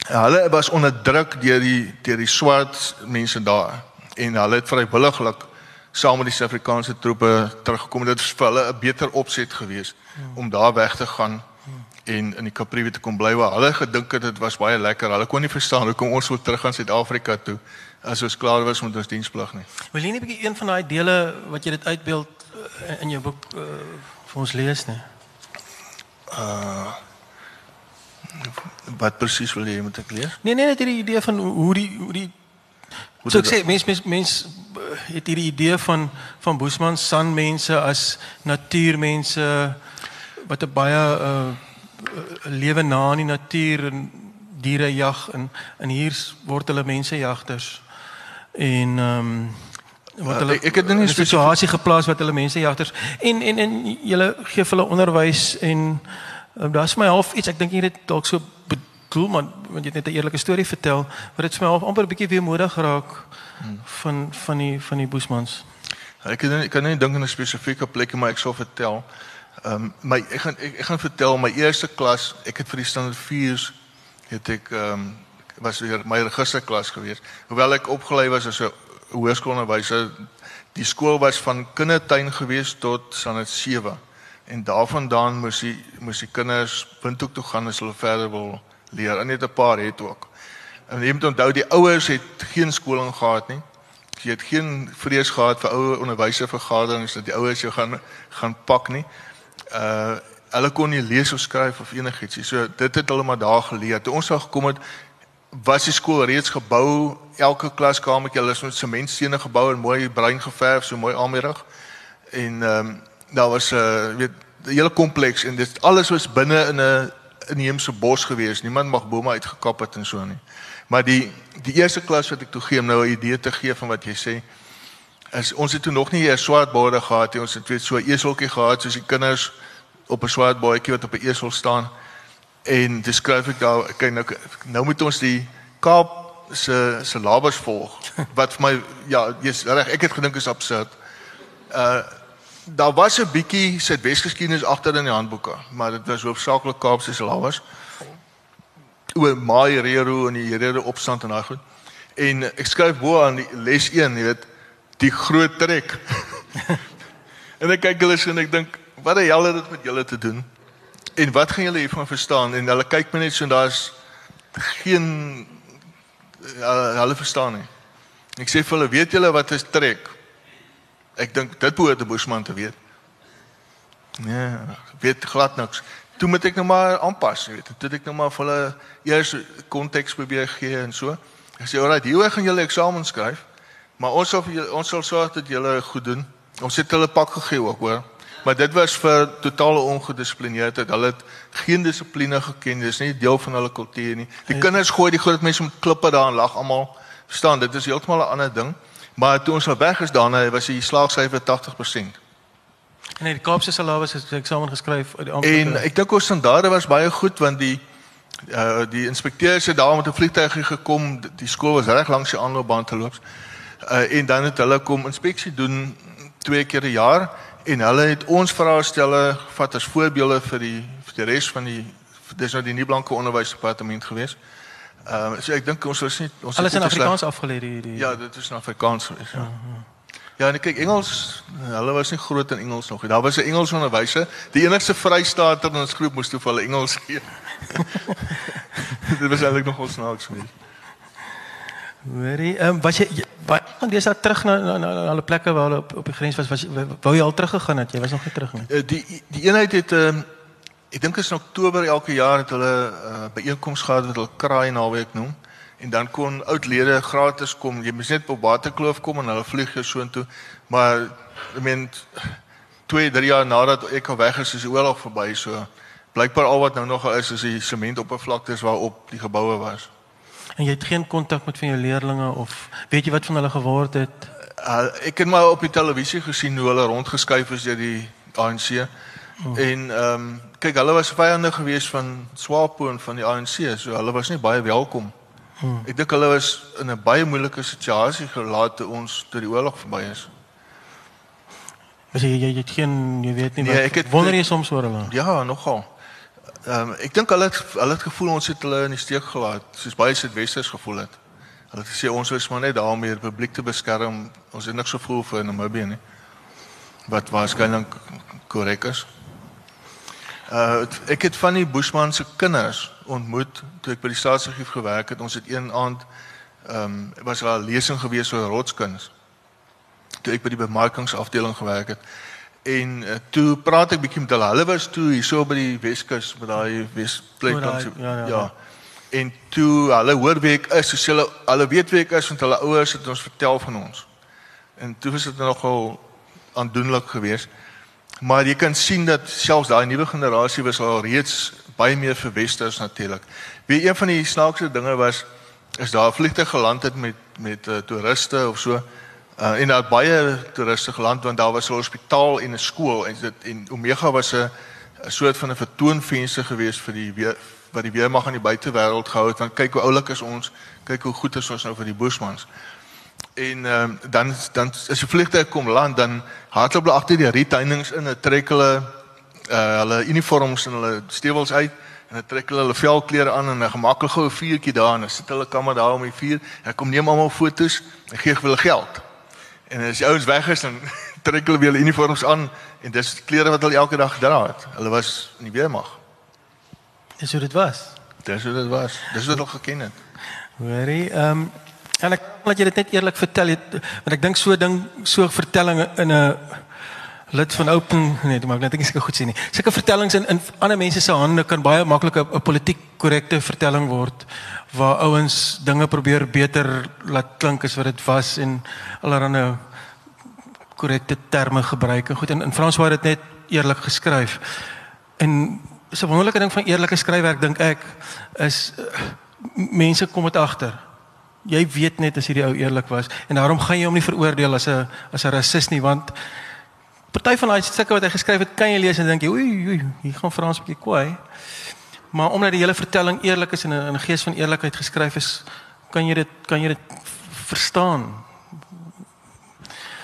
hulle was onderdruk deur die deur die swart mense daar en hulle het vrywilliglik saam met die Suid-Afrikaanse troepe teruggekom. Dit was vir hulle 'n beter opset geweest om daar weg te gaan en in die Kapriwe te kom bly waar hulle gedink het dit was baie lekker. Hulle kon nie verstaan hoekom ons wil terug gaan Suid-Afrika toe as ons klaar was met ons diensplig nie. Wil jy nie 'n bietjie een van daai dele wat jy dit uitbeeld uh, in jou boek uh, vir ons lees nie? Uh wat presies wil jy moet ek lees? Nee nee, net hierdie idee van hoe die hoe die hoe so ek sê mens mens mens het hierdie idee van van Boesman san mense as natuurmense wat 'n baie uh lewe na in die natuur en diere jag en en hier word hulle mensenjagters en ehm um, wat hulle ek, het in 'n situasie geplaas wat hulle mensenjagters en en en julle gee hulle onderwys en um, daar's my half iets ek dink jy het dalk so bedoel man want jy het net 'n eerlike storie vertel wat dit vir my half amper 'n bietjie weemoedig geraak hmm. van van die van die Boesmans ek kan ek kan nie dink aan 'n spesifieke plek maar ek sal vertel ehm um, my ek gaan ek, ek gaan vertel my eerste klas ek het vir die standaard 4s het ek ehm um, was weer my registerklas gewees. Hoewel ek opgelei was as 'n hoërskoolonderwyser, die skool was van kindertuin gewees tot standaard 7 en daarvandaan moes die moes die kinders windhoek toe gaan as hulle verder wil leer. En net 'n paar het ook. En jy moet onthou die ouers het geen skooling gehad nie. Jy het geen vrees gehad vir ouer onderwyservergaderings dat die ouers jou gaan gaan pak nie. Uh hulle kon nie lees of skryf of enigiets nie. So dit het hulle maar daar geleer. Toe ons daar gekom het, was die skool reeds gebou. Elke klaskamertjie hulle is met sementstene gebou en mooi bruin geverf, so mooi aanmerig. En ehm um, daar was 'n uh, weet 'n hele kompleks en dit alles was binne in 'n inheemse bos gewees. Niemand mag bome uitgekap het en so nie. Maar die die eerste klas wat ek toe gee om nou 'n idee te gee van wat jy sê is ons het toe nog nie 'n swart borde gehad nie. Ons het weet so 'n eseltjie gehad soos die kinders op 'n swart bootjie wat op 'n esel staan en dis skryf ek daar kyk nou nou moet ons die Kaap se se labers volg *laughs* wat vir my ja jy's reg ek het gedink is absurd. Uh daar was 'n bietjie Suidwesgeskiedenis agter in die handboeke, maar dit was hoofsaaklik Kaapse se labers. Oor Mai Rero en die Herero opstand en daai goed. En ek skryf bo aan die les 1, jy weet, die groot trek. *laughs* en ek kyk hulle so en ek dink wat die hel het dit met julle te doen? En wat gaan julle hiervan verstaan? En hulle kyk my net so en daar's geen uh, hulle verstaan nie. Ek sê vir hulle, weet julle wat is trek? Ek dink dit behoort 'n Bushman te weet. Nee, weet glad niks. Toe moet ek nou maar aanpas, jy weet. Toe ek nou maar vir hulle eers konteks probeer gee en so. Ek sê, "Alraai, hier gaan julle eksamen skryf, maar ons sal ons sal sorg dat julle goed doen." Ons het hulle pak gegee ook, hoor. Maar dit was vir totale ongedissiplineerdheid. Hulle het geen dissipline geken. Dis nie deel van hulle kultuur nie. Die ja. kinders gooi die groot mense met klippe daar en lag almal. Verstaan, dit is heeltemal 'n ander ding. Maar toe ons al weg is daarna, was die slaagsyfer 80%. En die Kaapse salaris het eksamen geskryf uit die amptelike. En ek dink ons standaarde was baie goed want die uh die inspekteurs het daar met 'n vliegtuig gekom. Die skool was reg langs die aanloopbaan te loop. Uh en dan het hulle kom inspeksie doen twee keer 'n jaar en hulle het ons vraestelle vat as voorbeelde vir die vir die res van die dis nou die nie blanke onderwysdepartement gewees. Ehm uh, so ek dink ons was nie ons Alles in Afrikaans afgelê die, die Ja, dit is in Afrikaans gewees. Ja. Ja, en kyk Engels, hulle was nie groot in Engels nog nie. Daar was 'n Engels onderwyser. Die enigste Vrystaater in ons groep moes toe vir hulle Engels gee. *laughs* dit was eintlik nog ons snaaks geweest. Hoorie, ehm um, was jy baie gaan jy daar terug na na na hulle plekke waar hulle op op die grens was, was wou jy al terug gegaan het? Jy was nog nie terug nie. Uh, die die eenheid het ehm um, ek dink is in Oktober elke jaar het hulle uh, byeenkomste gehad wat hulle kraai naweek noem en dan kon oud lede gratis kom. Jy moes net op Waterkloof kom en hulle vlieg jou soontoe. Maar ek meen 2, 3 jaar nadat ek al weg is, is die oorlog verby so. Blykbaar al wat nou nog is is die sementoppervlaktes waarop die geboue was en jy het geen kontak met van jou leerlinge of weet jy wat van hulle geword het? Uh, ek het maar op die televisie gesien hoe hulle rondgeskuif is deur die ANC. Oh. En ehm um, kyk, hulle was vyande gewees van SWAPO en van die ANC, so hulle was nie baie welkom. Oh. Ek dink hulle was in 'n baie moeilike situasie gelaat toe ons tot die oorlog verby is. As jy jy het geen jy weet nie nee, wat ek het, wonder jy soms oor hulle. Ja, nogal. Ehm um, ek dink hulle het hulle het gevoel ons het hulle in die steek gelaat, soos baie Suidwesters gevoel het. Hulle het gesê ons is maar net daar om die republiek te beskerm. Ons het niks gevoel vir Namibië nie. Wat waarskynlik korrek is. Uh ek het van die Bushman se kinders ontmoet toe ek by die staatsargief gewerk het. Ons het een aand ehm um, was daar 'n lesing gewees oor rotskuns. Toe ek by die bemarkingsafdeling gewerk het. En uh, toe praat ek bietjie met hulle. Hulle was toe hier so by die Weskus met daai Wesplek so. Ja, ja, ja. ja. En toe hulle hoor wie ek is, so hulle hulle weet wie ek is want hulle ouers het ons vertel van ons. En toe was dit nogal aandoenlik geweest. Maar jy kan sien dat selfs daai nuwe generasie was al reeds baie meer verwesters natuurlik. Wie een van die snaakste dinge was is daar vliegtuig geland het met met uh, toeriste of so. Uh, en daar baie toeriste geland want daar was 'n hospitaal en 'n skool en dit en Omega was 'n 'n soort van 'n vertoonvenster geweest vir die weer, wat die weermag aan die buitewêreld gehou het want kyk hoe oulik is ons, kyk hoe goed is ons nou vir die Bushmans en uh, dan dan as 'n vliegtuig kom land dan hardloop hulle agter die reteinings in en trek hulle uh, hulle uniforms en hulle stewels uit en dan trek hulle hulle velklere aan en 'n gemaklike goue vuurtjie daar en dan sit hulle kamer daar om die vuur. En kom neem almal fotos en gee hulle geld en as die ouens weg is dan *laughs* trek hulle weer hulle uniforms aan en dis klere wat hulle elke dag dra het. Hulle was in die weermag. Dis hoe dit was. dis hoe dit was. Dis wat hulle geken het. Hoorie, ehm um, en ek laat jy dit net eerlik vertel. Het, want ek dink so ding so vertelling in 'n lid van open nee, maar ek dink ek seker goed sê nie. Sulke vertellings in in ander mense se hande kan baie maklik 'n politiek korrekte vertelling word waar ouens dinge probeer beter laat klink as wat dit was en allerlei korrekte terme gebruik. En goed in in Frans word dit net eerlik geskryf. En so 'n wonderlike ding van eerlike skryfwerk dink ek is uh, mense kom dit agter. Jy weet net as hierdie ou eerlik was en daarom gaan jy hom nie veroordeel as 'n as 'n rasis nie want party van daai stukke wat hy geskryf het kan jy lees en dink jy oei oei hier gaan Frans 'n bietjie kwaai. Maar omdat die hele vertelling eerlik is en in 'n gees van eerlikheid geskryf is, kan jy dit kan jy dit verstaan.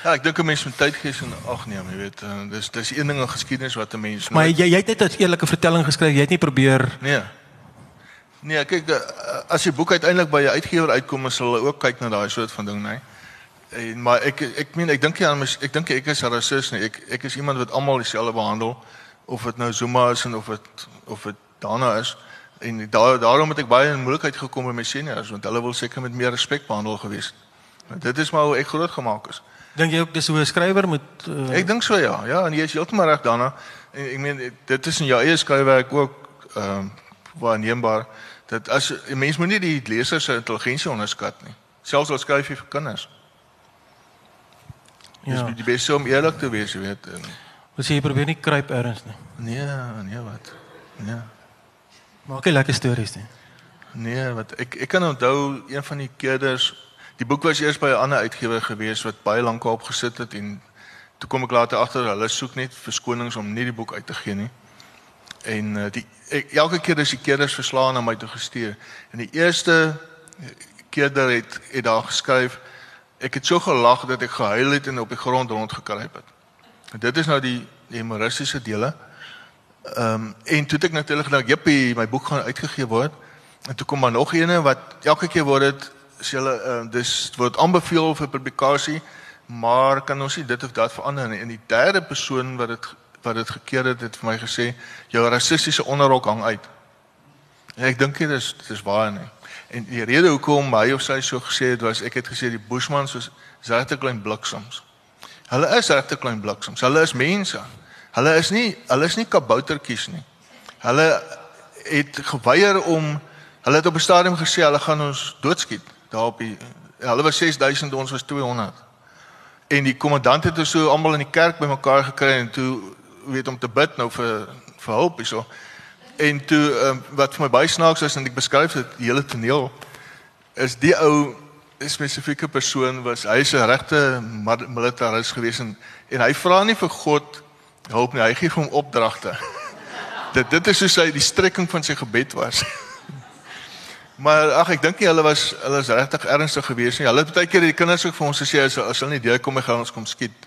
Ja, ek dink 'n mens moet tyd gee en ag neem, jy weet. Uh, dis dis een ding in geskiedenis wat 'n mens Maar jy jy het net 'n eerlike vertelling geskryf. Jy het nie probeer Nee. Nee, kyk uh, as die boek uiteindelik by 'n uitgewer uitkom, sal hulle ook kyk na daai soort van ding, nee. En maar ek ek meen ek dink jy aan my ek dink ek is 'n rasis nie. Ek ek is iemand wat almal dieselfde behandel of dit nou Zuma is en of dit of dit Dana is. En daar daarom het ek baie in moeilikheid gekom met my seniors want hulle wil seker met meer respek behandel gewees. Maar dit is maar hoe ek groot gemaak is. dink jy ook dis hoe 'n skrywer moet uh, Ek dink so ja. Ja, en jy is heeltemal reg daarna. En ek meen dit is in jou eie skryfwerk ook ehm uh, waarneembaar dat as 'n mens moet nie die leser se intelligensie onderskat nie. Selfs al skryf jy vir kinders. Dis ja. die beste om eerlik te wees, jy weet. En, Wil jy probeer nie kruip ergens nie. nee, nee wat. Nee. Maak jy lekker stories nie. Nee, wat ek ek kan onthou een van die keerders die boek was eers by 'n ander uitgewer gewees wat baie lank op gesit het en toe kom ek later agter hulle soek net verskonings om nie die boek uit te gee nie. En uh, die ek, elke keer as die keerders verslaan na my toe gestuur en die eerste keerder het het daar geskryf ek het so gelag dat ek gehuil het en op die grond rondgekruip het. En dit is nou die die humoristiese dele. Ehm um, en toe het ek natuurlik gedink, "Jippie, my boek gaan uitgegee word." En toe kom maar nog eene wat elke keer word dit sê hulle uh, dis word aanbeveel vir publikasie, maar kan ons nie dit of dat verander nie. En die derde persoon wat dit wat dit gekeer het, het vir my gesê, "Jou rassistiese onderrok hang uit." En ek dink dit is dit is waar nie. En die rede hoekom hy of sy so gesê het was ek het gesê die Bushmans is regte klein bliksems. Hulle is regte klein bliksems. Hulle is mense. Hulle is nie hulle is nie kaboutertjies nie. Hulle het geweier om hulle het op 'n stadium gesê hulle gaan ons doodskiet daar op die hulle was 6000 ons was 200. En die kommandant het ons so almal in die kerk bymekaar gekry en toe weet om te bid nou vir vir hulp hierso. En toe um, wat vir my baie snaaks is en ek beskryf dit hele toneel is die ou spesifieke persoon was. Hy's 'n regte militaris gewees en en hy vra nie vir God hulp nie. Hy gee hom opdragte. *laughs* dit dit is soos hy die strekking van sy gebed was. *laughs* maar ag ek dink nie hulle was hulle is regtig ernstig geweest nie. Hulle het baie keer die kinders ook vir ons gesê as as hulle nie deur kom, gaan ons kom skiet.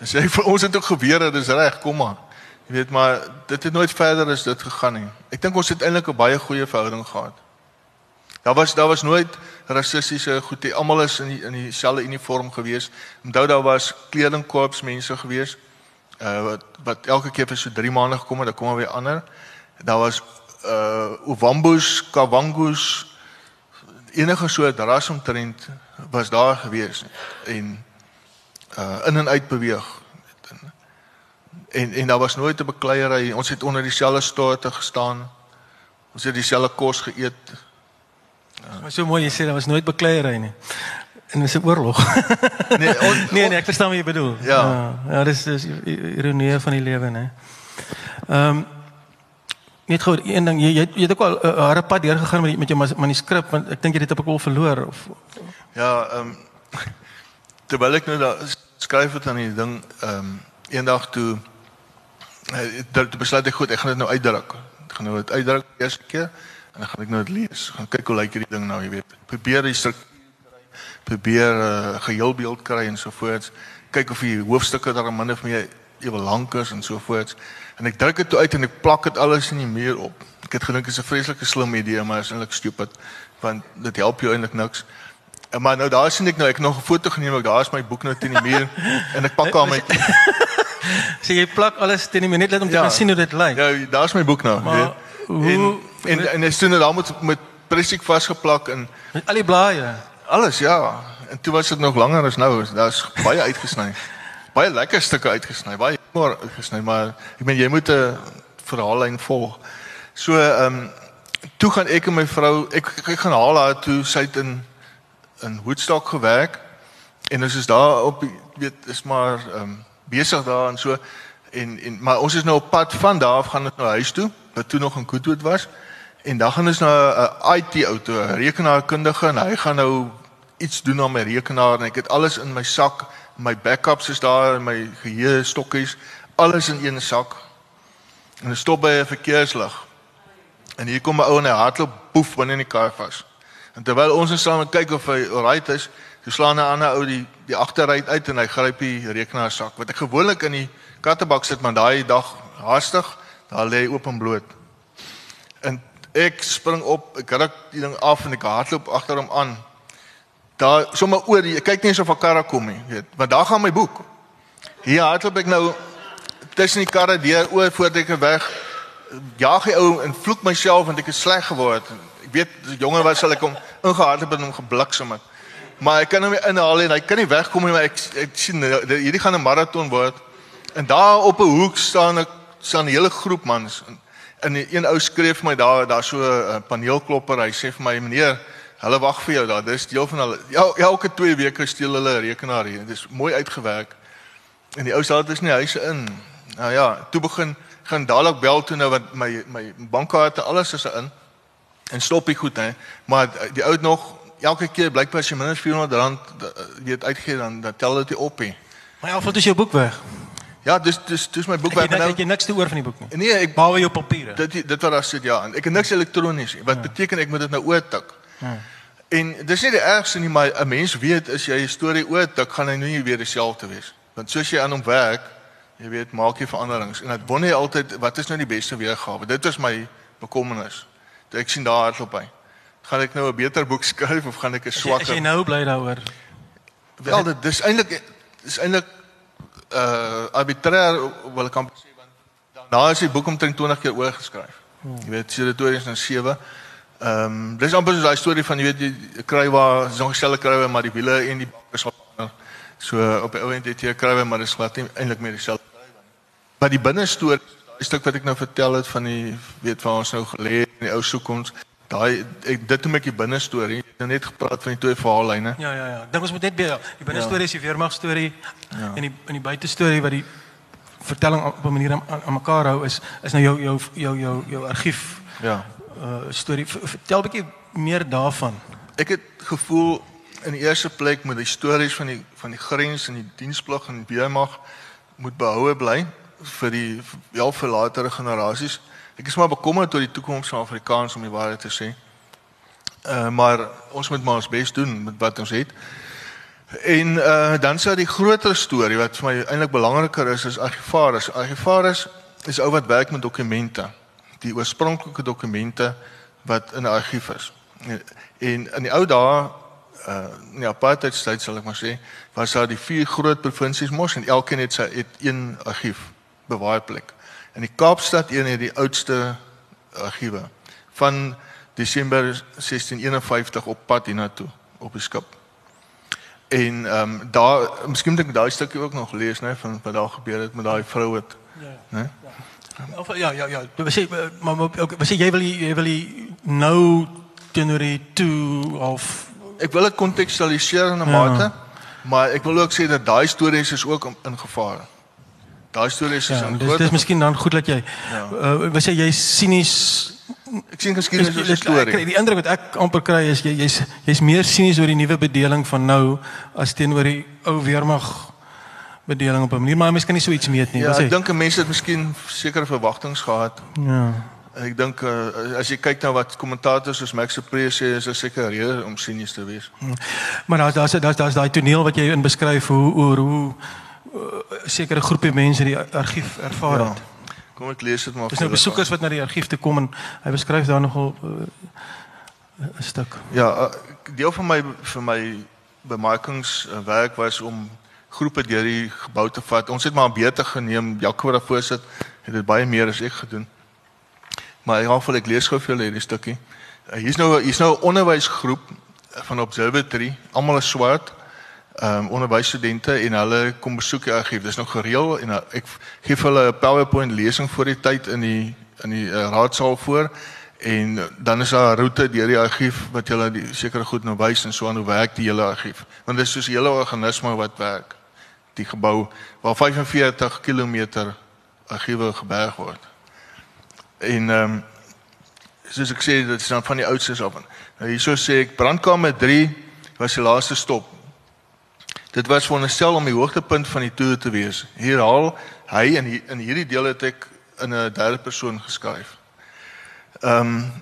En sê vir ons het ook geweer, dis reg, kom maar. Jy weet maar dit het nooit verder as dit gegaan nie. Ek dink ons het eintlik 'n baie goeie verhouding gehad. Daar was daar was nooit rassistiese goed nie. Almal is in die, in dieselfde uniform gewees. Onthou daar was kledingkorps mense gewees. Uh wat wat elke keer vir so 3 maande gekom het, dan kom er weer ander. Daar was uh Uwambus, Kawangus enige soort ras omtrent was daar gewees en uh in en uit beweeg en en daar was nooit 'n bekleierery. Ons het onder dieselfde stoete gestaan. Ons het dieselfde kos geëet. Maar so mooi jy sê daar was nooit bekleierery nie. En dis 'n oorlog. *laughs* nee, on, nee, nee, ek verstaan wat jy bedoel. Ja. Ja, ja dis dis ironie van die lewe, né? Ehm um, net gou een ding, jy jy, jy het ook al 'n uh, harde pad deur gegaan met met jou manuskrip want ek dink jy het dit op al verloor of Ja, ehm um, terwyl ek nou daar skryf het aan die ding, ehm um, eendag toe Eh, dit besluit ek goed, ek gaan dit nou uitdruk. Ek gaan nou dit uitdruk eers keer en dan gaan ek nou dit lees. Gaan kyk hoe lyk hierdie ding nou, jy weet. Probeer die struktuur kry. Probeer 'n uh, eh, geheel beeld kry en so voort. Kyk of die hoofstukke daar min of meer ewe lank is en so voort. En ek druk dit toe uit en ek plak dit alles in die muur op. Ek het gedink dit is 'n vreeslike slim idee, maar is eintlik stupid want dit help jou eintlik niks. En maar nou daar sien ek nou ek nog 'n foto geneem, ek daar is my boek nou teen die muur *laughs* en ek pak aan my *laughs* so jy plak alles teen die minuut net om te ja, kan sien hoe dit lyk. Ja, daar's my boek nou. Maar, hoe, en en en is toe nou daar met met presiek vasgeplak en met al die blaaie. Alles ja. En toe was dit nog langer as nou. Daar's baie uitgesny. *laughs* baie lekker stukke uitgesny. Baie maar uitgesny, maar ek meen jy moet 'n verhaallyn volg. So ehm um, toe gaan ek en my vrou ek ek gaan haal haar toe sy het in in Woodstock gewerk en ons is daar op weet is maar ehm um, besig daar en so. En en maar ons is nou op pad van daar af gaan ons nou huis toe wat toe nog in Koetwood was. En dan gaan ons na 'n IT auto rekenaarkundige en hy gaan nou iets doen aan my rekenaar en ek het alles in my sak. My backups is daar in my geheue stokkies alles in een sak. En ek stop by 'n verkeerslig. En hier kom 'n ou en hy hardloop boef binne in die kar vas. En terwyl ons net saam kyk of hy alright is Toe slaan 'n ander ou die die agteruit uit en hy gryp die rekenaarsak wat ek gewoonlik in die kattebak sit, maar daai dag haastig, daar lê oop en bloot. En ek spring op, ek ruk die ding af en ek hardloop agter hom aan. Daar sommer oor, ek kyk nie eens of 'n karre kom nie, weet, want daar gaan my boek. Hier hardloop ek nou tussen die karre deur oor voordat ek weg jaag hy ou en vloek myself want ek is sleg geword. Ek weet die jonger was sal ek hom ingehardloop en hom gebliksem het maar ek kan hom nie inhaal en hy kan nie wegkom nie maar ek ek sien hierdie gaan 'n maraton word. En daar op 'n hoek staan ek staan 'n hele groep mans. En, en een ou skryf vir my daar daar so 'n paneelklopper. Hy sê vir my meneer hulle wag vir jou daar. Dis deel van hulle ja, elke 2 weke steel hulle 'n rekenaar hier. Dis mooi uitgewerk. En die ou sê dit is nie huise in. Nou ja toe begin gaan dadelik bel toe nou want my my bankkaarte alles is in. En stop ek goed hè. Maar die ou het nog elke keer blykbaar as jy minder as 400 rand eh, weet uitgee dan dan tel dit op nie. Maar ja, voel jy jou boek weg? Ja, dis dis dis my boek weg nou. Ek het niks te oor van die boek nie. Nee, ek behalwe jou papiere. Dit dit wat daar sit ja, en ek het niks elektronies nie. Wat ja. beteken ek moet dit nou oortik? Ja. En dis nie die ergste nie, maar 'n mens weet as jy 'n storie oortik, gaan hy nou nie weer dieselfde wees. Want soos jy aan hom werk, jy weet, maak jy veranderings en dit wonder jy altyd wat is nou die beste weergawe. Dit is my bekommernis. Ek sien daar hardloop by gaan ek nou 'n beter boek skryf of gaan ek 'n swakker? As jy nou bly daaroor. Wel dit dis eintlik is eintlik uh arbitrair wil ek kan sê want daarna is die boek omtrent 20 keer oorgeskryf. Hmm. Jy weet, sy het 2007. Ehm um, dis amper so 'n daai storie van jy weet jy kry waar so 'n geselle kry maar die wiele en die bak is wat so op die ou end het jy kry maar dis glad nie eintlik meer dieselfde kry nie. Maar die binne storie, daai stuk wat ek nou vertel het van die weet waar ons nou gelê het in die ou soek ons Daai dit noem ek die binne storie. Ek het net gepraat van die twee verhaallyne. Ja ja ja. Dink ons moet net weer die binne storie ja. is die weermag storie ja. en die in die buite storie wat die vertelling op 'n manier aan, aan mekaar hou is is nou jou jou jou jou jou argief. Ja. Uh storie vertel 'n bietjie meer daarvan. Ek het gevoel in die eerste plek moet die stories van die van die grens en die diensplig en die weermag moet behoue bly vir die ja vir latere generasies. Ek is maar bekommerd oor die toekoms van Afrikaans om die waarheid te sê. Uh maar ons moet maar ons bes doen met wat ons het. En uh dan sou die groter storie wat vir my eintlik belangriker is is argivaris. Argivaris is ou wat werk met dokumente. Die oorspronklike dokumente wat in 'n argief is. En in die ou dae uh in die apartheidstyd sal ek maar sê, was daar die vier groot provinsies mos en elkeen het sy het een argief bewaarplek. In die Kaapstad een het die oudste argiewe van Desember 1651 op pad hiernatoe op die skip. En ehm um, daar miskien moet ek daai stukkie ook nog lees nê van wat daar gebeur het met daai vrou wat ja. Né? Ja. Of ja ja ja, we sê maar we sê jy wil jy wil nou teenoor die toe of ek wil dit kontekstualiseer in 'n ja. mate, maar ek wil ook sê dat daai stories is ook in gevaar. Daai stories is ja, Dis dis miskien dan goed dat jy ja. uh, we sê jy sinies Ek sien geskiedenis is 'n storie. Ek, die indruk wat ek amper kry is jy jy's jy's meer sinies oor die nuwe bedeling van nou as teenoor die ou weermag bedeling op 'n manier, maar mense kan nie so iets meet nie. Ja, ek dink mense het miskien sekere verwagtinge gehad. Ja. Ek dink uh, as jy kyk na wat kommentators soos Max Supre sê, is daar seker rede om sinies te wees. Ja. Maar daar's daar's daar's daai toneel wat jy in beskryf hoe oor hoe sekere groepe mense die argief ervaar het. Ja. Kom ek lees dit maar. Dis nou besoekers wat na die argief toe kom en hy beskryf daar nogal uh, 'n stuk. Ja, uh, deel van my vir my bemarkingswerk was om groepe deur die gebou te vat. Ons het maar beter geneem. Jaco wat daarvoor sit, het dit baie meer as ek gedoen. Maar in geval ek lees gou vir julle hierdie stukkie. Uh, hier's nou hier's nou 'n onderwysgroep van Observatory. Almal is swart ehm um, onderwysstudente en hulle kom besoek die argief. Dis nog gereël en uh, ek gee vir hulle 'n PowerPoint lesing voor die tyd in die in die uh, raadsaal voor en dan is daar 'n roete deur die argief wat julle die sekere goed nou wys en so aan hoe werk die hele argief. Want dit is soos 'n hele organisme wat werk. Die gebou waar 45 km argiewe geberg word. En ehm um, soos ek sê dit is dan van die oudstes af. Nou hierso sê ek brandkamer 3 was die laaste stop Dit was veronderstel om die hoogtepunt van die toer te wees. Hier haal hy in in hierdie deel het ek in 'n derde persoon geskryf. Ehm um,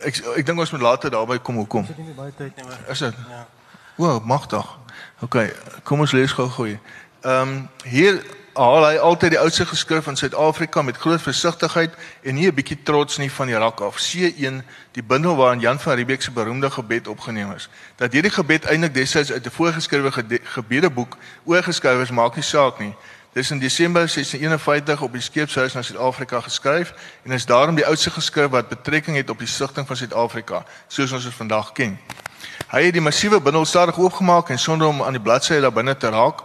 ek ek dink ons moet later daarby kom hoekom. Dit is nie baie tyd nie, maar is dit? Ja. Wow, mag tog. OK, kom ons lees gou-gou. Ehm um, hier haal hy altyd die oudste geskrif van Suid-Afrika met groot versigtigheid en nie 'n bietjie trots nie van die rak af. C1, die bundel waarin Jan van Riebeeck se beroemde gebed opgeneem is. Dat hierdie gebed eintlik destyds uit 'n voorgeskrewe gebedeboek oorgeskryf is, maak nie saak nie. Dit is in Desember 1651 op die skeepshuis na Suid-Afrika geskryf en is daarom die oudste geskrif wat betrekking het op die stigting van Suid-Afrika, soos ons dit vandag ken. Hy het die massiewe bundel stadig oopgemaak en sonder om aan die bladsye daar binne te raak,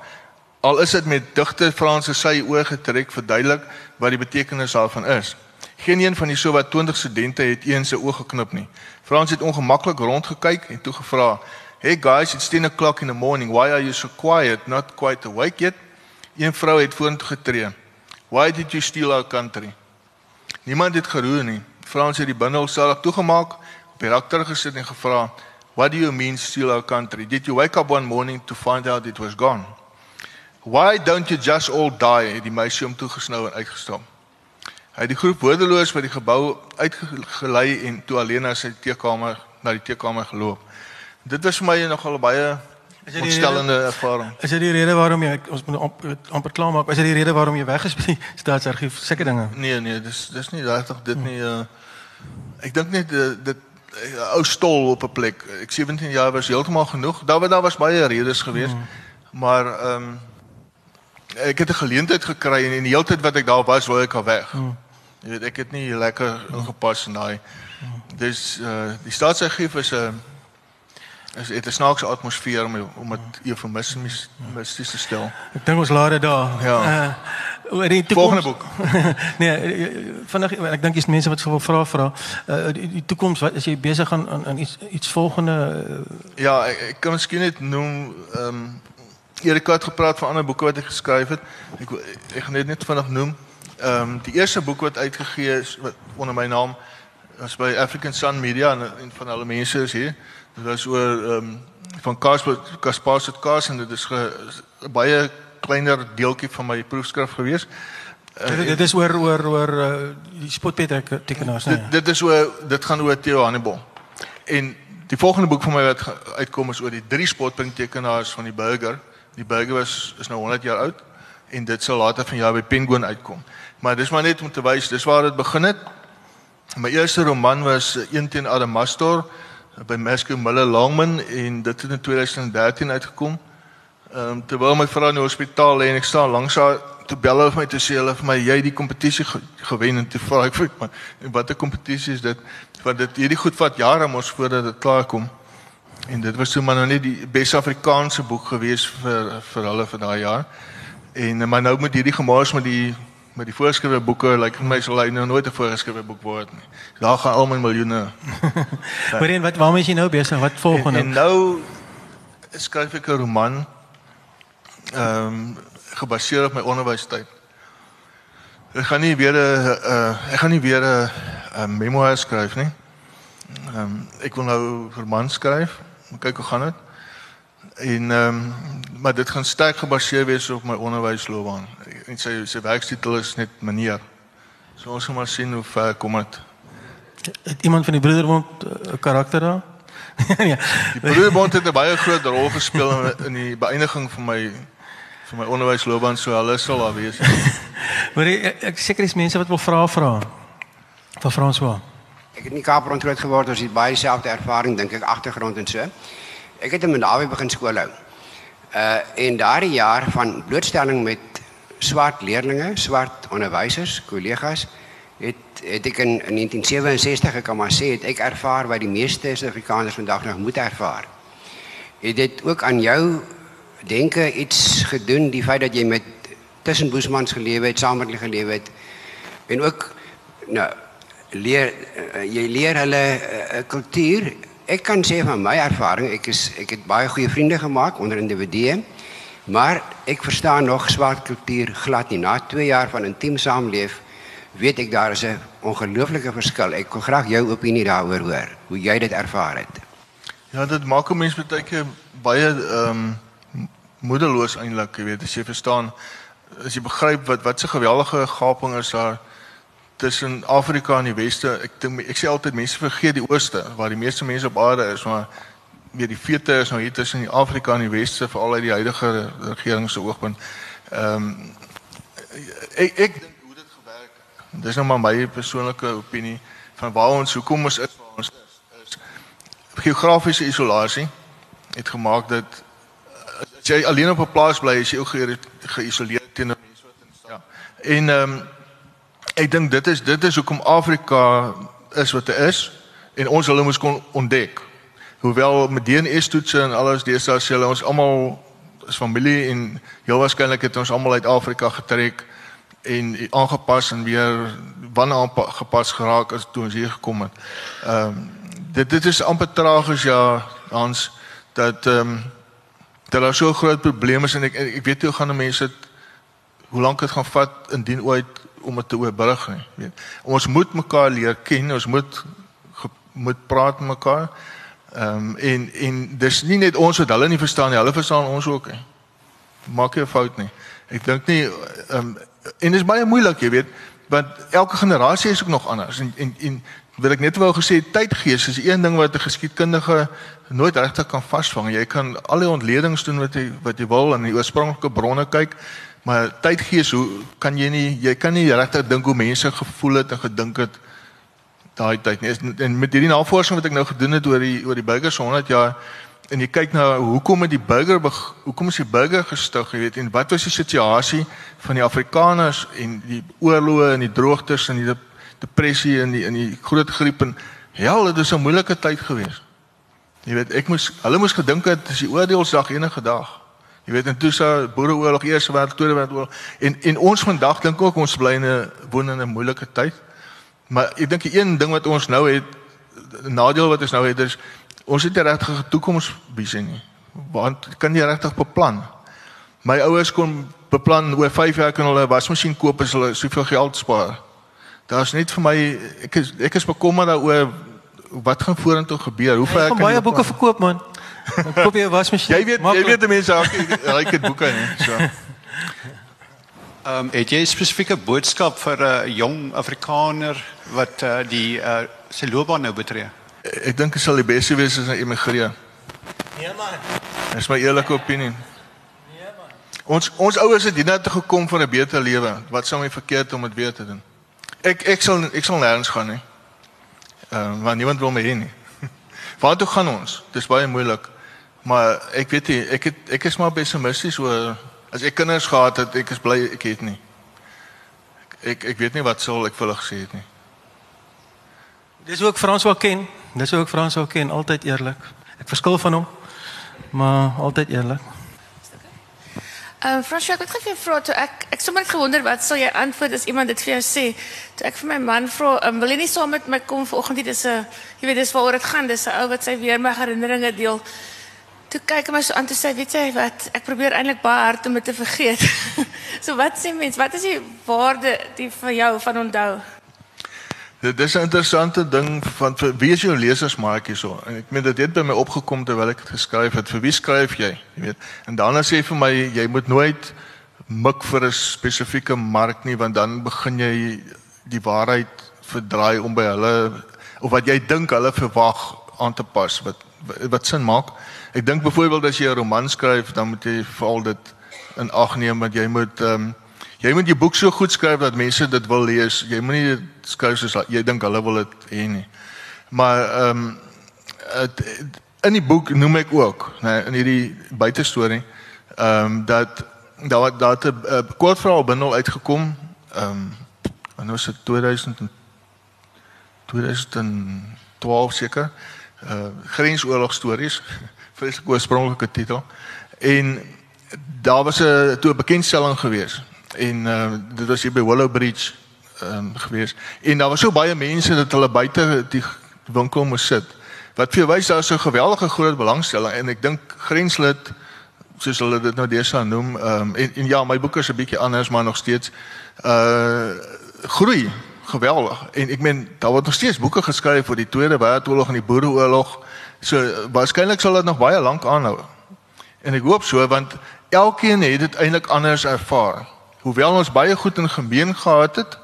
Al is dit met digte Franse sy oë getrek verduidelik wat die betekenis daarvan is. Geen een van die sowat 20 studente het eens sy oë geknip nie. Frans het ongemaklik rondgekyk en toe gevra: "Hey guys, it's 10 o'clock in the morning. Why are you so quiet? Not quite awake yet?" Een vrou het vorentoe getree. "Why did you steal our country?" Niemand het geroer nie. Frans het die bundel self toegemaak, op die rak teruggesit en gevra: "What do you mean steal our country? Did you wake up one morning to find out it was gone?" Why don't you just all die? Het die meisie hom toegesnou en uitgestap. Hy het die groep woordeloos by die gebou uitgelei en toe alleen na sy teekamer na die teekamer geloop. Dit was vir my nogal baie ontstellende ervaring. Is dit die rede waarom jy ons moet amper klaar maak? Is dit die rede waarom jy weggespreek staatsargief sulke dinge? Nee nee, dis dis nie regtig dit nie uh, ek dink net uh, dit uh, ou stol op 'n plek. Ek 17 jaar was heeltemal genoeg. Daar was daar was baie redes geweest. Hmm. Maar ehm um, ek het 'n geleentheid gekry en die hele tyd wat ek daar was, wou ek al weg. Hmm. Jy weet ek het nie lekker ingepas in daai. Dis uh die staatsargief is 'n is dit 'n snaakse atmosfeer om om dit eufemisties misties te stel. Ek dink ons laat dit daar. Ja. Uh, oor die toekoms. volgende boek. *laughs* nee, vandag ek dink jy's mense wat wil vra vra. Uh die, die toekoms wat is jy besig aan aan iets iets volgende uh, Ja, ek, ek kan miskien net noem ehm um, Erika het gepraat van ander boeke wat hy geskryf het. Ek ek gaan net net vinnig noem. Ehm um, die eerste boek wat uitgegee is wat onder my naam was by African Sun Media en, en van hulle mense is hier. Dit was oor ehm um, van Kaas Kaspar se kaas en dit is 'n baie kleiner deeltjie van my proefskrif gewees. Uh, dit, dit is oor oor oor uh, die spotpet tekenaars, nee. Dit, dit is oor dit gaan oor Theo Hannibal. En die volgende boek van my wat uitkom is oor die drie spotpunt tekenaars van die Burger. Die Burger was is nou 100 jaar oud en dit sal later van jaar by Penguin uitkom. Maar dis maar net om te wys dis waar dit begin het. My eerste roman was Een teen Adamastor by Mesco Miller Longman en dit het in 2013 uitgekom. Ehm um, terwyl my vrou in die hospitaal lê en ek staan langs haar toe bel hulle vir my toe sê hulle vir my jy die kompetisie gewen en toe vra ek vir my watter kompetisie is dit? Want dit hierdie goed vat jare mos voordat dit klaar kom. En dit was toe maar nou net die beste Afrikaanse boek gewees vir vir hulle vir daai jaar. En maar nou met hierdie gemaas met die met die voorgeskrewe boeke, lyk like, vir my sal hy nou nooit 'n voorgeskrewe boek word nie. Daar gaan al my miljoene. *laughs* Maar en wat waarmee is jy nou besig? Wat volgende? En, en nou skryf ek 'n roman ehm um, gebaseer op my onderwystyd. Ek gaan nie weer 'n uh, ek gaan nie weer 'n memoir skryf nie. Ehm um, ek wil nou 'n roman skryf. Kyk hoe gaan dit. En ehm um, maar dit gaan sterk gebaseer wees op my onderwysloopbaan. En sy sy werktitel is net meneer. So ons gaan maar sien hoe ver kom dit. Het iemand van die broederbond eh, 'n uh, karakter daar? *laughs* ja. Die broederbond het 'n baie groot rol gespeel in, in die beëindiging van my van my onderwysloopbaan, so hulle sal daar wees. *laughs* maar ek, ek seker is mense wat wil vra vra. Van François. Ek het nie Kaap rond groot geword, ons het baie selfde ervaring dink ek agtergrond en so. Ek het in Malawi begin skool hou. Uh en daardie jaar van blootstelling met swart leerders, swart onderwysers, kollegas, het het ek in, in 1967 ek kan maar sê het ek ervaar wat die meeste Suid-Afrikaners vandag nog moet ervaar. Het dit ook aan jou denke iets gedoen die feit dat jy met tussen Boesmans gelewe het, saam met hulle gelewe het en ook nou leer uh, jy leer hulle 'n uh, kultuur ek kan sê van my ervaring, ek is ek het baie goeie vriende gemaak onder individue, maar ek verstaan nog swart kultuur glad nie. Na 2 jaar van intiem saamleef, weet ek daar is 'n ongelooflike verskil. Ek wil graag jou opinie daaroor hoor, hoe jy dit ervaar het. Ja, dit maak 'n mens baie keer baie ehm um, moedeloos eintlik, jy weet, as jy verstaan as jy begryp wat wat se geweldige gaping is daar tussen Afrika en die weste. Ek dink ek sê altyd mense vergeet die ooste waar die meeste mense op aarde is, maar weer die vete is nou hier tussen die Afrika en die weste veral uit die huidige regering se oogpunt. Ehm um, ek ek dink hoe dit gewerk het. Dis nou maar my persoonlike opinie van waar ons hoekom ons is waar ons is. geografiese isolasie het gemaak dat as jy alleen op 'n plaas bly, is jy ook geïsoleer teenoor mense wat in ja. En ehm um, ek dink dit is dit is hoekom Afrika is wat dit is en ons hulle moes kon ontdek. Hoewel met DNA toetse en alles deesdae sê hulle ons almal is familie en heel waarskynlik het ons almal uit Afrika getrek en aangepas en weer wanneer aangepas geraak as toe ons hier gekom het. Ehm um, dit dit is amper tragies ja Hans dat ehm um, dat daar so groot probleme is en ek ek weet hoe gaan mense hoe lank dit gaan vat indien ooit om dit te oorbrug nie, weet. Ons moet mekaar leer ken, ons moet moet praat met mekaar. Ehm um, en en dis nie net ons wat hulle nie verstaan nie, hulle verstaan ons ook nie. Maak jy 'n fout nie. Ek dink nie ehm um, en dit is baie moeilik, jy weet, want elke generasie is ook nog anders en en en wil ek net wou gesê tydgees is een ding wat 'n geskiedkundige nooit regtig kan vasvang. Jy kan al die ontledings doen wat jy wat jy wil en die oorspronklike bronne kyk, Maar tydgees, hoe kan jy nie jy kan nie regtig dink hoe mense gevoel het en gedink het daai tyd nie. En met hierdie navorsing wat ek nou gedoen het oor die oor die burgers 100 jaar en jy kyk na hoekom het die burger hoekom is die burger gestig, jy weet, en wat was die situasie van die Afrikaners en die oorloë en die droogtes en die depressie en die in die groot griep en hel, dit was 'n moeilike tyd geweest. Jy weet, ek moes hulle moes gedink het dis die oordeelsdag enige dag. Jy weet, en toe sa boereoorlog, Eerste Wêreld, Tweede Wêreldoorlog en en ons vandag dink ook ons bly in 'n woon in 'n moeilike tyd. Maar ek dink die een ding wat ons nou het, nadeel wat ons nou het is ons het nie regtig 'n toekomsvisie nie. Want kan jy regtig beplan? My ouers kon beplan oor 5 jaar kan hulle 'n wasmasjien koop as hulle soveel geld spaar. Daar's net vir my ek is ek is bekommerd daaroor wat gaan vorentoe gebeur. Hoe ver kan jy baie boeke verkoop man? Koop jy 'n wasmasjien? Jy weet jy weet die mense raak *laughs* raak dit boeke nie. So. Ehm um, het jy 'n spesifieke boodskap vir 'n uh, jong Afrikaner wat uh, die uh, sy loopbaan nou betree? Ek dink dit sal die beste wees as hy emigreer. Nee man. Dis my eerlike opinie. Nee man. Ons ons ouers het hiernatoe toe gekom vir 'n beter lewe. Wat sou my verkeerd om dit weer te doen? Ek ek sal ek sal nêrens gaan nie. Ehm uh, want niemand wil my hê nie. *laughs* Waar toe gaan ons? Dis baie moeilik. Maar ek weet nie, ek het ek is maar pessimisties oor as ek kinders gehad het, ek is bly ek het nie. Ek ek weet nie wat sou ek vir hulle gesê het nie. Dis ook Frans wat ken. Dis ook Frans wat ken, altyd eerlik. Ek verskil van hom, maar altyd eerlik. Ehm um, Frans, ek het gefvra vra toe ek ek sommer net gewonder wat sal jy antwoord as iemand dit vir jou sê. Toe ek vir my man vra, um, wil jy nie saam met my kom vanoggend hier dis 'n jy weet dis waaroor dit gaan, dis 'n ou wat sy weer my herinneringe deel. Toe kyk hy my so aan toe sê, weet jy wat, ek probeer eintlik baie hard om dit te vergeet. *laughs* so wat sê mens, wat is die waarde die vir jou van onthou? Dit is 'n interessante ding van vir wie is jou lesersmaatjie so. En ek meen dit het by my opgekom terwyl ek dit geskryf het. Vir wie skryf jy? Jy weet. En dan sê vir my jy moet nooit mik vir 'n spesifieke mark nie want dan begin jy die waarheid verdraai om by hulle of wat jy dink hulle verwag aan te pas wat wat sin maak. Ek dink byvoorbeeld as jy 'n roman skryf, dan moet jy veral dit in ag neem dat jy moet ehm um, Jy moet jou boek so goed skryf dat mense dit wil lees. Jy moet nie skryf soos jy dink hulle wil dit hê nie. Maar ehm um, in die boek noem ek ook, nê, nee, in hierdie buitestorie, ehm um, dat daar daar 'n kortverhaal bundel uitgekom. Ehm um, wanneer was dit 2000 2012 seker. Uh grensoorlog stories. Vreeslike oorspronklike titel. En daar was 'n toe 'n bekendstelling geweest en uh, dit was hier by Willow Bridge ehm um, gewees. En daar was so baie mense dat hulle buite die winkel moes sit. Wat vir wys daar so 'n geweldige groot belangstelling en ek dink grenslid soos hulle dit nou deesdae noem ehm um, en, en ja, my boeke is 'n bietjie anders maar nog steeds uh groei geweldig. En ek meen daar word nog steeds boeke geskryf oor die Tweede Wêreldoorlog en die Boereoorlog. So waarskynlik sal dit nog baie lank aanhou. En ek hoop so want elkeen het dit eintlik anders ervaar hoewel ons baie goed in gemeen gehad het.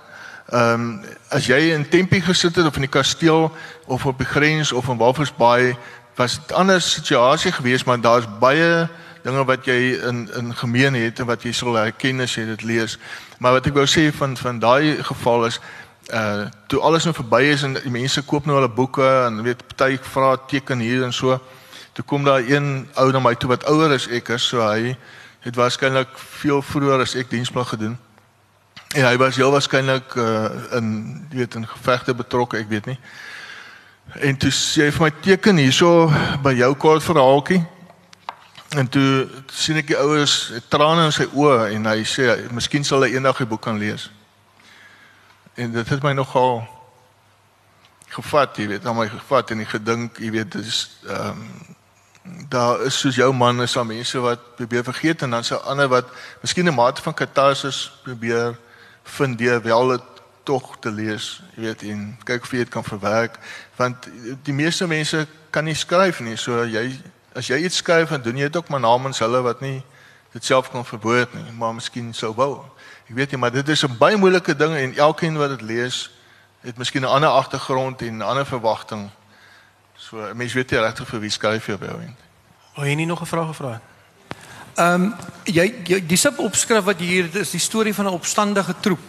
Ehm um, as jy in Tempie gesit het of in die kasteel of op die grens of in Walvisbaai was dit 'n ander situasie geweest, maar daar's baie dinge wat jy in in gemeen het en wat jy sal herken as jy dit lees. Maar wat ek wou sê van van daai geval is uh toe alles nou verby is en die mense koop nou hulle boeke en weet party vra teken hier en so. Toe kom daar een ou na my toe wat ouer is ek is, so hy het waarskynlik veel vroeër as ek diensplig gedoen. En hy was heel waarskynlik uh, in jy weet in gevegte betrokke, ek weet nie. En toe sê hy vir my teken hierso by jou kort verhaaltjie. En toe sien ek die ouers trane in sy oë en hy sê miskien sal hy eendag die boek kan lees. En dit het my nogal gevat, jy weet, aan my gevat en ek gedink, jy weet, dis ehm um, daar is soos jou man is daar mense wat probeer vergeet en dan se ander wat miskien 'n mate van katarsis probeer vind deur wel dit tog te lees, jy weet en kyk of jy dit kan verwerk want die meeste mense kan nie skryf nie. So jy as jy iets skryf en doen jy dit ook maar namens hulle wat nie dit self kan verwoord nie, maar miskien sou wou. Ek weet nie, maar dit is 'n baie moeilike ding en elkeen wat dit lees het miskien 'n ander agtergrond en 'n ander verwagting. So mense weet nie regtig vir wie skryf jy by hom. Hoe jy nie nog 'n vraag gevra het? Ehm um, jy, jy die sub opskrif wat jy hier is die storie van 'n opstandige troep.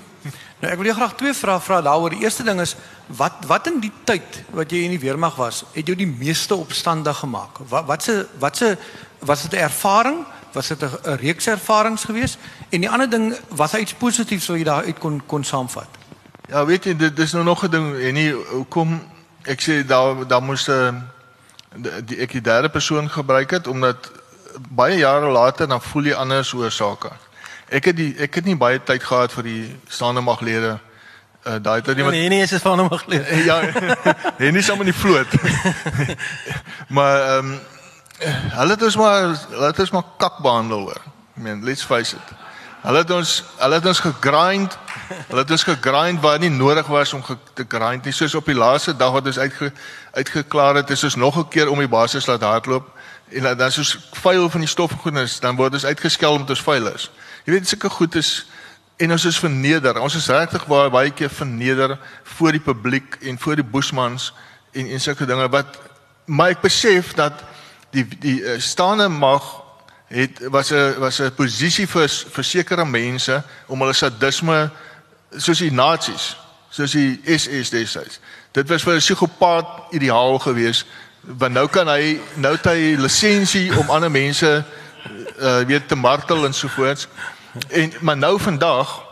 Nou ek wil jou graag twee vrae vra daaroor. Die eerste ding is wat wat in die tyd wat jy in die weermag was, het jou die meeste opstandig gemaak? Wat wat se wat se was dit 'n ervaring? Was dit 'n reeks ervarings geweest? En die ander ding, was hy iets positiefs wat jy daar uit kon kon saamvat? Ja, weet jy, dit is nou nog 'n ding en nie hoekom ek sê daar daar moes 'n uh, die ek die derde persoon gebruik het omdat baie jare later dan voel jy anders oor sake. Ek het die ek het nie baie tyd gehad vir die staande maglede uh daai tyd iemand Nee nee, is dit van hom maglede. ja. Nee, nie sommer in die vloot. *laughs* maar ehm um, hulle het ons maar hulle het ons maar kak behandel hoor. I mean, let's face it. Hulle het ons hulle het ons gegrind. Hulle het ons gegrind waar nie nodig was om te grind nie. Soos op die laaste dag wat ons uitge uitgeklaar het, is ons nog 'n keer om die basis laat hardloop en dan dan soos vuil van die stofgoednis, dan word ons uitgeskel omdat ons vuil is. Jy weet sulke goed is en ons is verneder. Ons is regtig baie baie keer verneder voor die publiek en voor die bushmans en en sulke dinge wat maar ek besef dat die die uh, staande mag het was 'n was 'n posisie vir vir sekere mense om hulle sadisme soos die nasies soos die SS destyds. Dit was vir 'n psigopaat ideaal geweest want nou kan hy nou het hy lisensie om ander mense uh, weet te martel en so voort. En maar nou vandag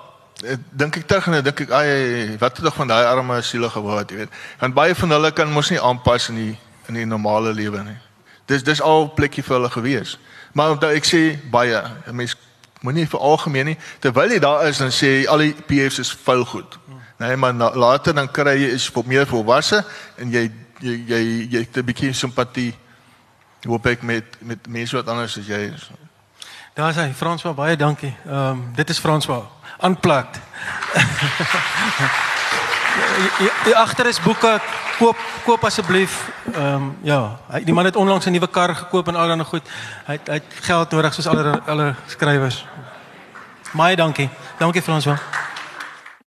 eh, dink ek terug en dink ek ai wat het tog van daai arme siele geword, jy weet. Want baie van hulle kan mos nie aanpas in die in die normale lewe nie. Dis dis al plekkie vir hulle gewees. Maar omdat ek sê baie, 'n mens moenie vir algemeen nie terwyl jy daar is dan sê jy al die PF's is vuil goed. Nee, maar na, later dan kry jy is meer volwasse en jy jy jy jy het 'n bietjie simpatie hoop ek met met mense wat anders as jy is. Daar is hy, François, baie dankie. Ehm um, dit is François. Unplugged. *laughs* Die agter is boeke. Koop koop asseblief. Ehm um, ja, hy, die man het onlangs 'n nuwe kar gekoop en allerlei goed. Hy het, hy het geld nodig soos alle alle skrywers. Baie dankie. Dankie François.